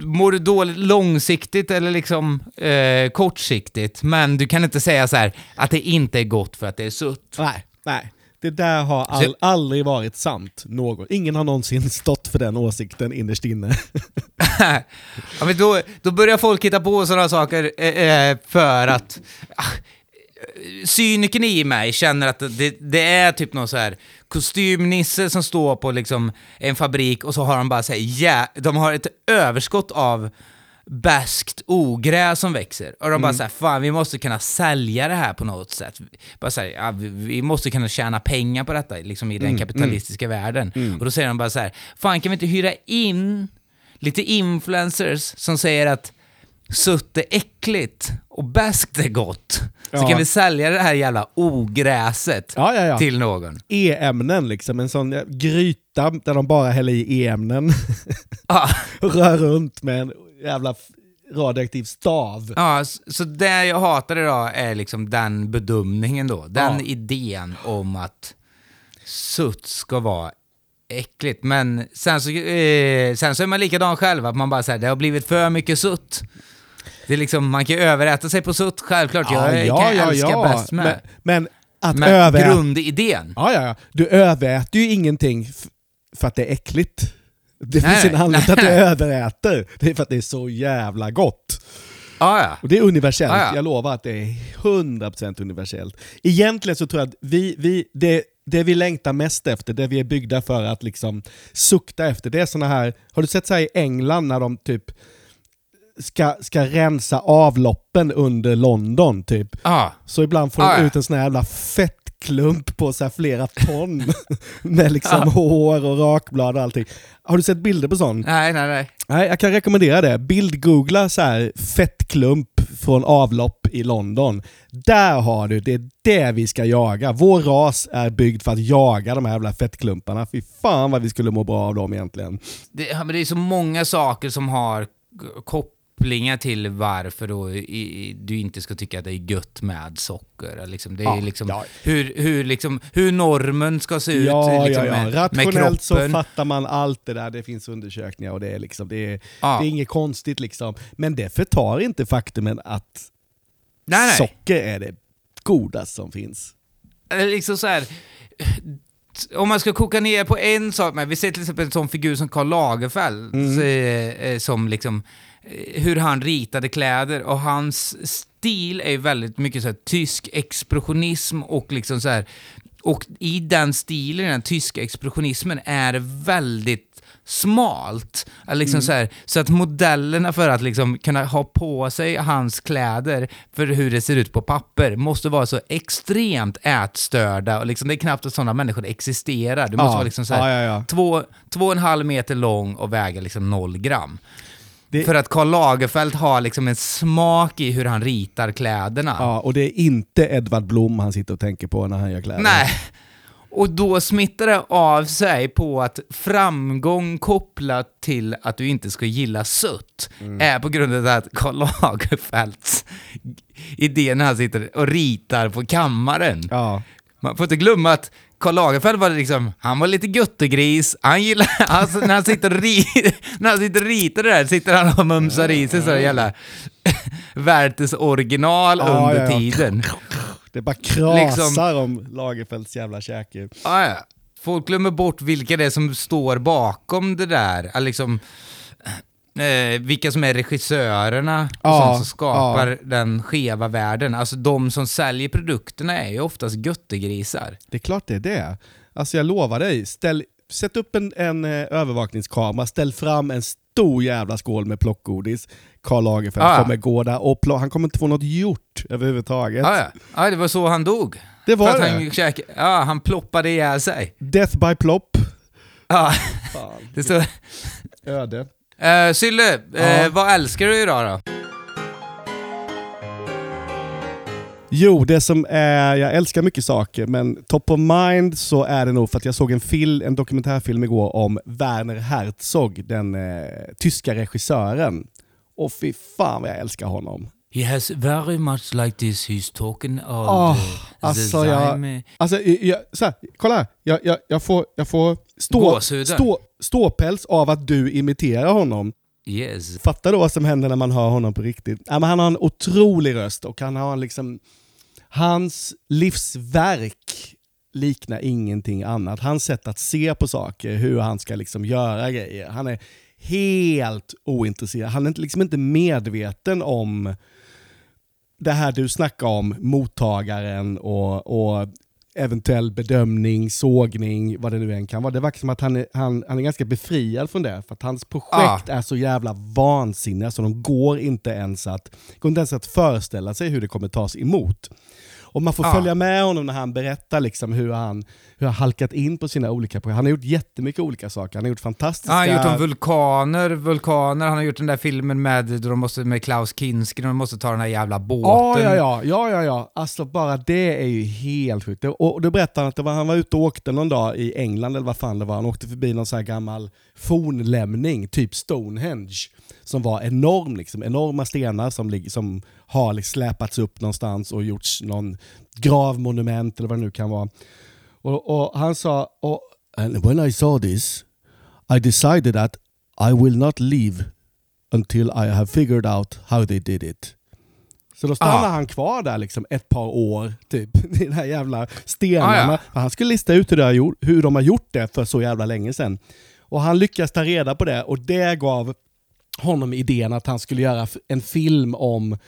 mår du dåligt långsiktigt eller liksom eh, kortsiktigt, men du kan inte säga så här att det inte är gott för att det är sutt. Nej, nej. Det där har all, Så- aldrig varit sant. Någon. Ingen har någonsin stått för den åsikten innerst inne. ja, men då, då börjar folk hitta på sådana saker eh, eh, för att... Ah, cynikern i mig känner att det, det är typ någon så här kostymnisse som står på liksom en fabrik och så har de bara så här, ja, de har ett överskott av bärskt ogräs som växer. Och de bara såhär, fan vi måste kunna sälja det här på något sätt. Bara så här, ja, vi, vi måste kunna tjäna pengar på detta liksom i den kapitalistiska världen. Och då säger de bara så här, fan kan vi inte hyra in lite influencers som säger att sutt är äckligt och bäst är gott. Så Ja. kan vi sälja det här jävla ogräset Ja, ja, till någon. E-ämnen liksom, en sån eh, gryta där de bara häller i e-ämnen Ja, och rör runt med en jävla radioaktiv stav. ja, så det jag hatar idag är liksom den bedömningen då. Den idén om att sutt ska vara äckligt. Men sen så, eh, sen så är man likadan själv, att man bara säger det har blivit för mycket sutt. Det är liksom, man kan ju överäta sig på sutt, självklart. Jag kan älska bäst med. Men, men att Men överäta... grundidén. Ja, ja, ja. Du överäter ju ingenting för att det är äckligt. Det Nej, finns en anledning till att du överäter. Det är för att det är så jävla gott. Ja, ja. Och det är universellt, Ja, ja. jag lovar att det är 100% universellt. Egentligen så tror jag att vi, vi, det, det vi längtar mest efter, det vi är byggda för att liksom sukta efter, det är såna här, har du sett så i England när de typ ska, ska rensa avloppen under London typ? Ja. Så ibland får Ah, de ut en sån här jävla fettklump på så här flera ton med liksom Ja. hår och rakblad och allting. Har du sett bilder på sån? Nej, nej, nej. Nej, jag kan rekommendera det. Bildgoogla så här fettklump från avlopp i London. Där har du, det är det vi ska jaga. Vår ras är byggd för att jaga de här jävla fettklumparna. Fy fan vad vi skulle må bra av dem egentligen. Det, men det är så många saker som har k- kopplingar till varför då i, du inte ska tycka att det är gött med socker. Liksom. Det är Ja, liksom, ja. Hur, hur, liksom, hur normen ska se ut Ja, liksom, ja, ja. Med, med Rationellt så fattar man allt det där. Det finns undersökningar och det är, liksom, det är, Ja. det är inget konstigt. Liksom. Men det förtar inte faktumen att Nej, nej. socker är det godast som finns. Liksom så här, om man ska koka ner på en sak, men vi ser till exempel en sån figur som Karl Lagerfeld, Mm. som liksom, hur han ritade kläder och hans stil är väldigt mycket så här tysk expressionism och liksom så här, och i den stilen, den tyska expressionismen, är det väldigt smalt. Liksom så, här, så att modellerna för att liksom kunna ha på sig hans kläder för hur det ser ut på papper måste vara så extremt ätstörda och liksom, det är knappt att sådana människor existerar. Du måste Ja. vara liksom så här, ja, ja. Två, två och en halv meter lång och väga liksom noll gram. Det- För att Karl Lagerfeld har liksom en smak i hur han ritar kläderna. Ja, och det är inte Edvard Blom han sitter och tänker på när han gör kläder. Nej. Och då smittar det av sig på att framgång kopplat till att du inte ska gilla sött är på grund av att Karl Lagerfelds idé när han sitter och ritar på kammaren. Ja. Man får inte glömma att Karl Lagerfeld var liksom, han var lite guttegris, han gillar, alltså när han sitter ri, när han sitter och ritar det där sitter han och mumsar i sig så jävla Werthers original Ja, under ja, ja. tiden. Det bara krasar Liksom- om Lagerfelds jävla käke. Ah, ja. Folk glömmer bort vilka det är som står bakom det där. Liksom, eh, vilka som är regissörerna och Ja, sånt som skapar ja. den skeva världen. Alltså de som säljer produkterna är ju oftast göttegrisar. Det är klart det är det. Alltså jag lovar dig, ställ, sätt upp en, en eh, övervakningskamera, ställ fram en stor jävla skål med plockgodis. Karl Lagerfeld ja. kommer gå där och plo- han kommer inte få något gjort överhuvudtaget. Ah, ja. Ah, det var så han dog. Det var det. Han, käk, ja, han ploppade ihjäl sig. Death by plop. Ja, Fan, det står... öde. Uh, Sylle, eh, Ja. vad älskar du idag då? Jo, det som är, jag älskar mycket saker, men top of mind så är det nog för att jag såg en, film, en dokumentärfilm igår om Werner Herzog, den eh, tyska regissören. Och fy fan vad jag älskar honom. He has very much like this, he's talking all Åh, the, alltså the jag-. Alltså, jag, så här, kolla här. Jag, jag, jag får, jag får stå, stå, ståpäls av att du imiterar honom. Yes. Fatta då vad som händer när man hör honom på riktigt. Ja, men han har en otrolig röst och han har liksom... Hans livsverk liknar ingenting annat. Hans sätt att se på saker, hur han ska liksom göra grejer. Han är helt ointresserad. Han är liksom inte medveten om det här du snackar om, mottagaren och, och eventuell bedömning, sågning, vad det nu än kan vara. Det verkar som att han är, han, han är ganska befriad från det, för att hans projekt är så jävla vansinniga så de går inte ens att, går inte ens att föreställa sig hur det kommer tas emot. Och man får Ja. följa med honom när han berättar liksom hur han hur han halkat in på sina olika projekt. Han har gjort jättemycket olika saker. Han har gjort fantastiska... Ja, han har gjort om vulkaner, vulkaner, han har gjort den där filmen med, de måste, med Klaus Kinski, de måste ta den där jävla båten. Ja, ja, ja, ja, ja, ja. Alltså bara det är ju helt sjukt. Och då berättade han att det var, han var ute och åkte någon dag i England, eller vad fan det var. Han åkte förbi någon sån här gammal fornlämning, typ Stonehenge, som var enorm. Liksom. Enorma stenar som, som har liksom släpats upp någonstans och gjorts någon gravmonument eller vad det nu kan vara. Och, och han sa, och, and when I saw this, I decided that I will not leave until I have figured out how they did it. Så då stannar Ah. han kvar där liksom ett par år, typ, i de här jävla stenarna. Ah, ja. Han skulle lista ut hur, det gjort, hur de har gjort det för så jävla länge sedan. Och han lyckas ta reda på det och det gav honom idén att han skulle göra en film om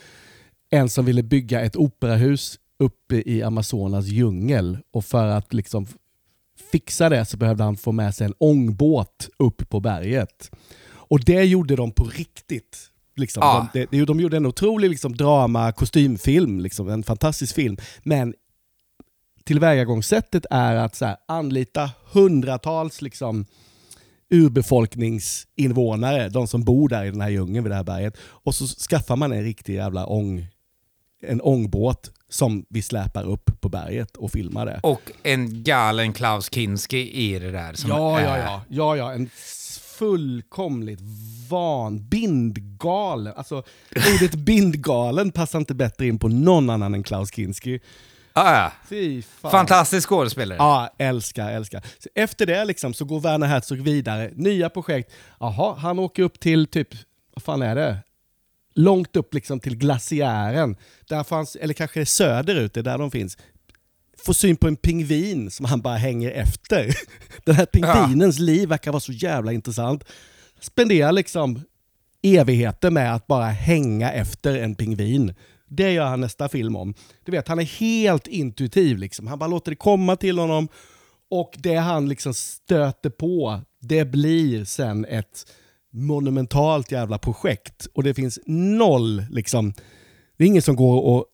en som ville bygga ett operahus uppe i Amazonas djungel. Och för att liksom fixa det så behövde han få med sig en ångbåt upp på berget. Och det gjorde de på riktigt. Liksom. Ja. De, de, de gjorde en otrolig liksom, drama, kostymfilm, liksom, en fantastisk film. Men tillvägagångssättet är att så här, anlita hundratals liksom, urbefolkningsinvånare, de som bor där i den här djungeln vid det här berget. Och så skaffar man en riktig jävla ång, en ångbåt som vi släpar upp på berget och filmar det. Och en galen Klaus Kinski i det där. Som Ja, ja, ja, ja, ja. En fullkomligt van, bindgalen. Alltså, ordet bindgalen passar inte bättre in på någon annan än Klaus Kinski. Ja, ja. Fy fan. Fantastisk skådespelare. Ja, älskar, älskar. Så efter det liksom, så går Werner Herzog vidare. Nya projekt. Jaha, han åker upp till typ, vad fan är det? Långt upp liksom till glaciären, där fanns, eller kanske det söderut, det är där de finns, får syn på en pingvin som han bara hänger efter. Den här pingvinens ja. liv verkar vara så jävla intressant. Spenderar liksom evigheter med att bara hänga efter en pingvin. Det gör han nästa film om. Du vet, han är helt intuitiv. Liksom. Han bara låter det komma till honom och det han liksom stöter på, det blir sen ett monumentalt jävla projekt. Och det finns noll, liksom, det är ingen som går och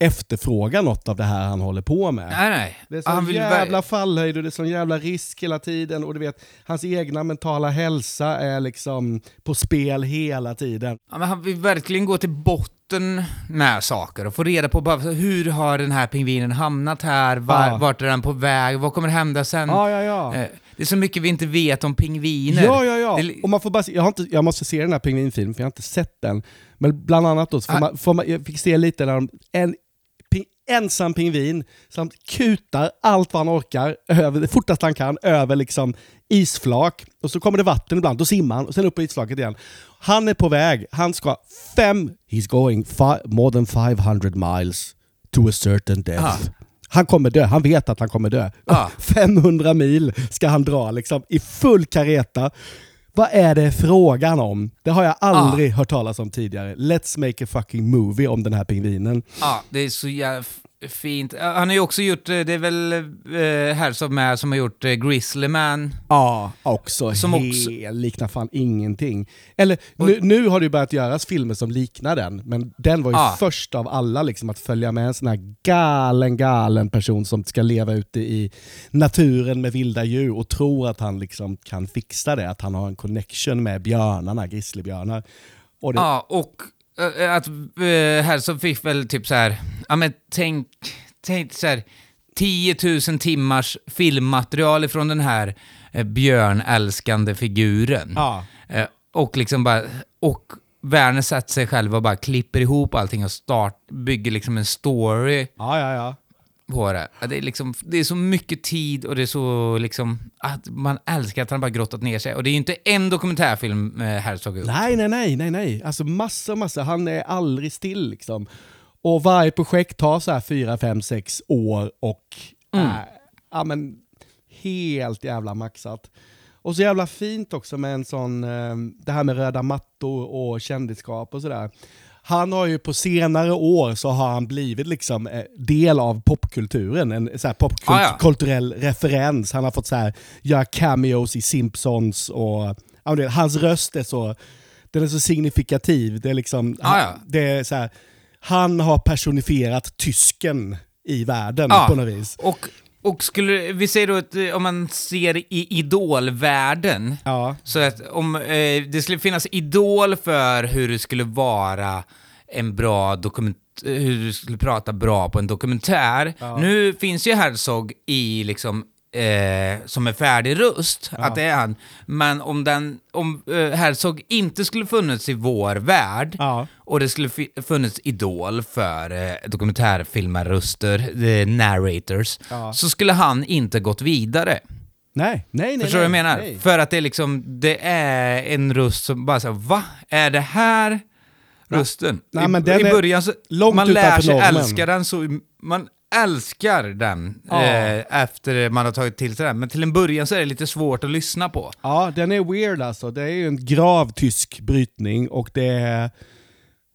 efterfrågar något av det här han håller på med. Nej, nej. Det är sån jävla fallhöjd och det är sån jävla risk hela tiden. Och du vet, hans egna mentala hälsa är liksom på spel hela tiden. Ja, men han vill verkligen gå till botten med saker och få reda på bara, hur har den här pingvinen hamnat här, var, ja. vart är den på väg, vad kommer hända sen? Ja, ja, ja. Eh, det är så mycket vi inte vet om pingviner. Ja, ja, ja. Det... Och man får bara se, jag, har inte, jag måste se den här pingvinfilmen, för jag har inte sett den. Men bland annat då, får ah. man, får man, jag fick se lite när de, en ensam pingvin som kutar allt vad han orkar, över, det fortaste han kan, över liksom isflak. Och så kommer det vatten ibland, då simmar han och sen upp på isflaket igen. Han är på väg, han ska fem, he's going five, more than 500 miles to a certain death. Ah. Han kommer dö, han vet att han kommer dö. Ah. 500 mil ska han dra liksom i full kareta. Vad är det frågan om? Det har jag aldrig ah. hört talas om tidigare. Let's make a fucking movie om den här pingvinen. Ja, det är så jävla fint. Han har ju också gjort, eh, det är väl eh, här som är som har gjort eh, Grizzly Man. Ja, också. Som också... liknar fan ingenting. Eller nu, nu, har det ju börjat göras filmer som liknar den, men den var ju ah. först av alla liksom att följa med en sån här galen, galen person som ska leva ute i naturen med vilda djur och tror att han liksom kan fixa det, att han har en connection med björnarna, grizzlybjörnar. Och det... Ja, och att uh, här så fick väl typ så här, ja men tänk, tänk så här, 10 000 timmars filmmaterial från den här uh, björnälskande figuren. Ja. Uh, och liksom bara, och Werner sätter sig själv och bara klipper ihop allting och start, bygger liksom en story. Ja, ja, ja på det. Det är, liksom, det är så mycket tid och det är så liksom, att man älskar att han bara grottat ner sig. Och det är ju inte en dokumentärfilm eh, Herzog. Nej, nej, nej, nej, nej. Alltså massor, massor. Han är aldrig still liksom. Och varje projekt tar så här fyra, fem, sex år och mm. äh, ja, men, helt jävla maxat. Och så jävla fint också med en sån, eh, det här med röda mattor och kändisskap och sådär han har ju på senare år så har han blivit liksom eh, del av popkulturen, en så popkulturell ah, ja. referens. Han har fått så här, göra cameos i Simpsons och ja, hans röst är så, den är så signifikativ. Det är liksom, ah, ja. det är så här, han har personifierat tysken i världen ah, på något vis. Och och skulle vi säger då att eh, om man ser i idolvärlden, ja. så att om eh, det skulle finnas idol för hur det skulle vara en bra dokument hur du skulle prata bra på en dokumentär. Ja. Nu finns ju Herzog i liksom eh, som är färdig röst, ja. att det är han. Men om, den, om eh, Herzog inte skulle funnits i vår värld ja. och det skulle funnits Idol för eh, dokumentärfilmarröster, the narrators, ja. så skulle han inte gått vidare. Nej, nej, nej. Förstår du vad jag menar? Nej. För att det är liksom, det är en röst som bara säger va? Är det här rösten? Nej, I, i början så, man lär sig älska den så, man älskar den ja. eh, efter man har tagit till sig den, men till en början så är det lite svårt att lyssna på. Ja, den är weird alltså. Det är ju en grav tysk brytning och det är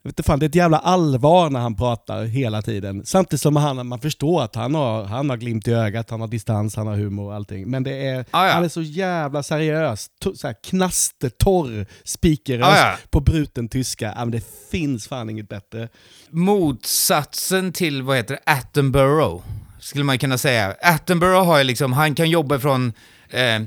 jag vet inte fan, det är ett jävla allvar när han pratar hela tiden. Samtidigt som han, man förstår att han har, han har glimt i ögat, han har distans, han har humor och allting. Men det är, ah, ja. han är så jävla seriös, så här knastertorr speakerröst ah, ja. på bruten tyska. Ja, men det finns fan inget bättre. Motsatsen till, vad heter det, Attenborough, skulle man kunna säga. Attenborough har ju liksom, han kan jobba från eh,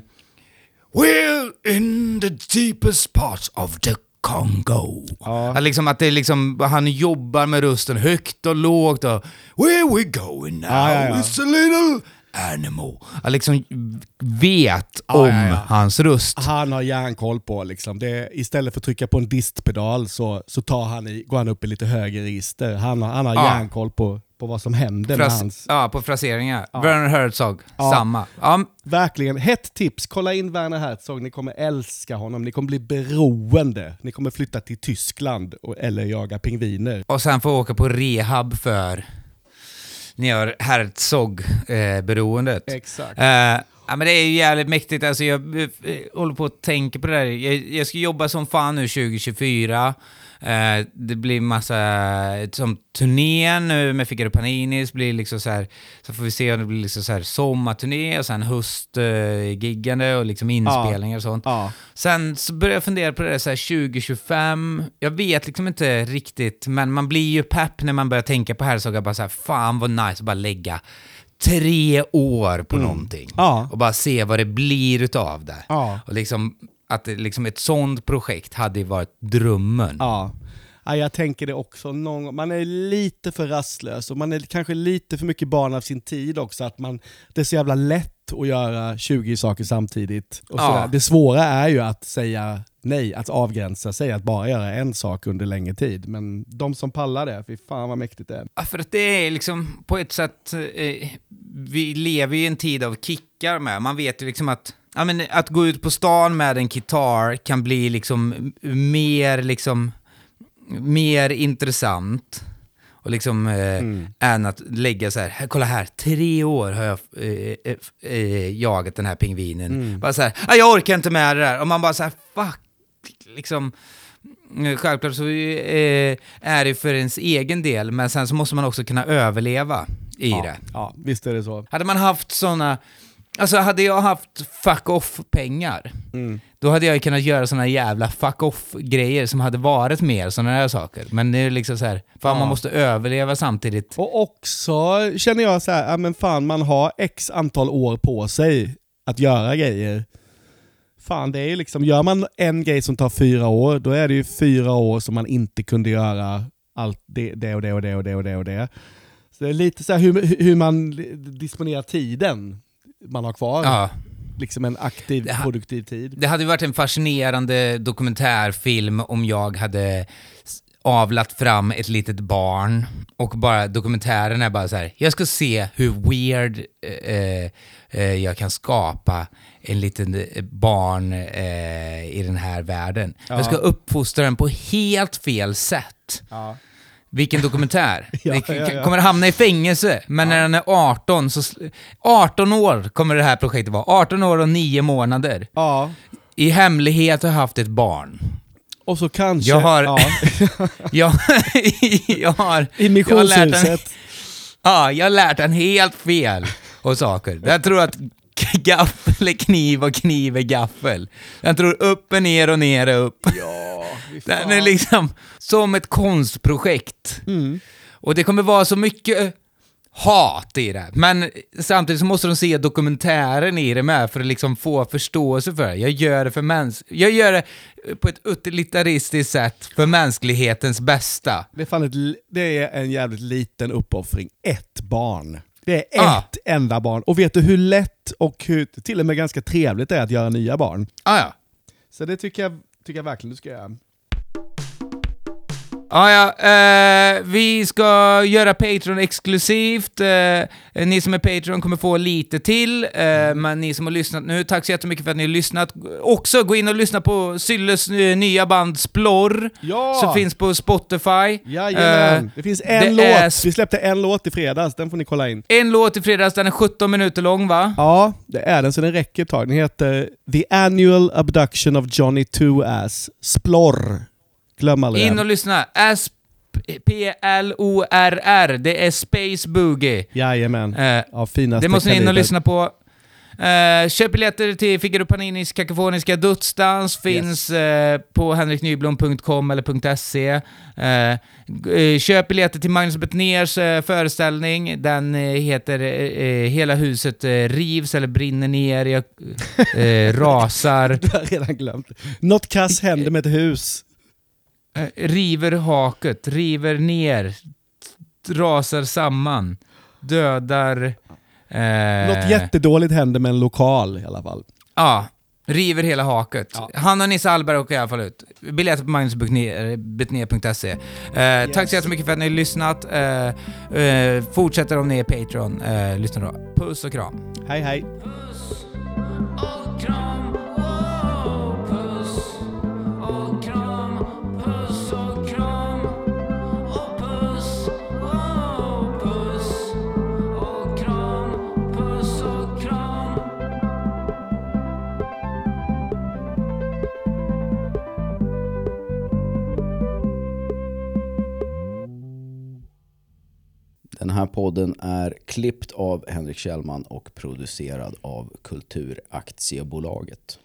We're in the deepest parts of the Congo. Ja. Att, liksom, att det liksom, han jobbar med rösten högt och lågt och Where we going now? Ja, ja, It's a little animal. Att liksom vet om hans röst. Han har järnkoll på liksom. Det, istället för att trycka på en distpedal så, så tar han i, går han upp i lite högre register. Han har, han har järnkoll på, på vad som händer med Fras hans... ja, på fraseringar. Ja. Werner Herzog, Ja. samma. Ja, Verkligen, hett tips. Kolla in Werner Herzog, ni kommer älska honom. Ni kommer bli beroende. Ni kommer flytta till Tyskland och, eller jaga pingviner. och sen få åka på rehab för ni har Herzog-beroendet. Exakt. Eh, ja, men det är ju jävligt mäktigt. Alltså, jag eh, håller på att tänka på det där. Jag, jag ska jobba som fan nu 2024. Eh, det blir massa, som turnén nu med Figaro Paninis blir liksom så här, så får vi se om det blir liksom så här sommarturné och sen höstgiggande och liksom inspelningar och sånt. Ja. Sen så började jag fundera på det där så här 2025. Jag vet liksom inte riktigt, men man blir ju pepp när man börjar tänka på Herzog. Bara så här, fan vad nice att bara lägga tre år på någonting. Ja. Och bara se vad det blir utav det. Ja. Och liksom, att liksom ett sånt projekt hade varit drömmen. Ja. ja, jag tänker det också. Någon, man är lite för rastlös och man är kanske lite för mycket barn av sin tid också. Att man, det är så jävla lätt att göra 20 saker samtidigt. Och Ja. Det svåra är ju att säga nej, att avgränsa sig, att bara göra en sak under längre tid. Men de som pallar det, fy fan vad mäktigt det är. Ja, för att det är liksom på ett sätt, eh, vi lever ju i en tid av kickar med. Man vet ju liksom att, ja, men att gå ut på stan med en gitarr kan bli liksom mer liksom, mer intressant. Och liksom, eh, än att lägga så här, här, kolla här, tre år har jag eh, eh, eh, jagat den här pingvinen. Bara så här, "Ah, jag orkar inte med det där. Och man bara så här, fuck, liksom. Eh, Självklart så eh, är det för ens egen del, men sen så måste man också kunna överleva i ja. det. Ja, visst är det så. Hade man haft såna, alltså hade jag haft fuck off-pengar, då hade jag kunnat göra såna jävla fuck off-grejer som hade varit mer såna här saker. Men det är liksom så här, fan Ja. man måste överleva samtidigt. Och också känner jag så här, ja men fan man har x antal år på sig att göra grejer. Fan det är liksom, gör man en grej som tar fyra år, då är det ju fyra år som man inte kunde göra allt det, det och det och det och det och det och det. Så det är lite så här hur, hur man disponerar tiden man har kvar. Ja. Liksom en aktiv, ha- produktiv tid. Det hade varit en fascinerande dokumentärfilm om jag hade avlat fram ett litet barn och bara dokumentären är bara så här. jag ska se hur weird eh, eh, jag kan skapa en liten eh, barn eh, i den här världen. Jag ska uppfostra den på helt fel sätt. Ja. Vilken dokumentär. Ja, Det ja, ja. kommer hamna i fängelse, men när den är 18 så... sl- 18 år kommer det här projektet vara. 18 år och 9 månader. ja. I hemlighet har jag haft ett barn. Och så kanske... Jag har- Ja, Jag, jag har... I missionshuset. ja, jag har lärt den helt fel och saker. Jag tror att gaffel är kniv och kniv är gaffel. Jag tror upp är ner och ner är upp. Ja, Den är liksom som ett konstprojekt. Mm. Och det kommer vara så mycket eh, hat i det. Men samtidigt så måste de se dokumentären i det med för att liksom få förståelse för det. Jag gör det för mäns... Jag gör det på ett utilitaristiskt sätt för mänsklighetens bästa. Det är, ett, det är en jävligt liten uppoffring. Ett barn. Det är Ah. ett enda barn. Och vet du hur lätt och hur till och med ganska trevligt det är att göra nya barn? Ah, ja. Så det tycker jag, tycker jag verkligen du ska göra. Ah, ja, eh, vi ska göra Patreon exklusivt. Eh, ni som är Patreon kommer få lite till, eh, men ni som har lyssnat nu, tack så jättemycket för att ni har lyssnat. Också gå in och lyssna på Sylles eh, nya band Splorr, Ja! som finns på Spotify. Jajamän. Eh, det finns en det låt. är- Vi släppte en låt i fredags, den får ni kolla in. En låt i fredags, den är 17 minuter lång va? Ja, det är den så den räcker ett tag. Den heter The Annual Abduction of Johnny Two Ass. Splorr. Glöm aldrig In och lyssna. S-P-L-O-R-R, det är Space Boogie. Jajamän. Eh, Ja, finaste Det måste ni in och lyssna på. Uh, köp biljetter till Figaro Paninis kakofoniska dödsdans, finns eh, på henriknyblom.com eller .se. Eh, eh, köp biljetter till Magnus Betnérs eh, föreställning, den eh, heter eh, eh, Hela huset eh, rivs eller brinner ner, jag, eh, rasar, Jag har redan glömt. Något kass händer med ett hus. Eh, river haket, river ner, rasar samman, dödar... Eh, Något jättedåligt händer med en lokal i alla fall. Ja, river hela haket. Ja. Han och Nisse Hallberg åker i alla fall ut. Biljetter på magnusbetnér.se. Eh, yes. Tack så jättemycket för att ni har lyssnat. Eh, eh, fortsätter om ni är Patreon. Eh, lyssna då. Puss och kram. Hej hej. Puss och kram. Den här podden är klippt av Henrik Kjellman och producerad av Kulturaktiebolaget.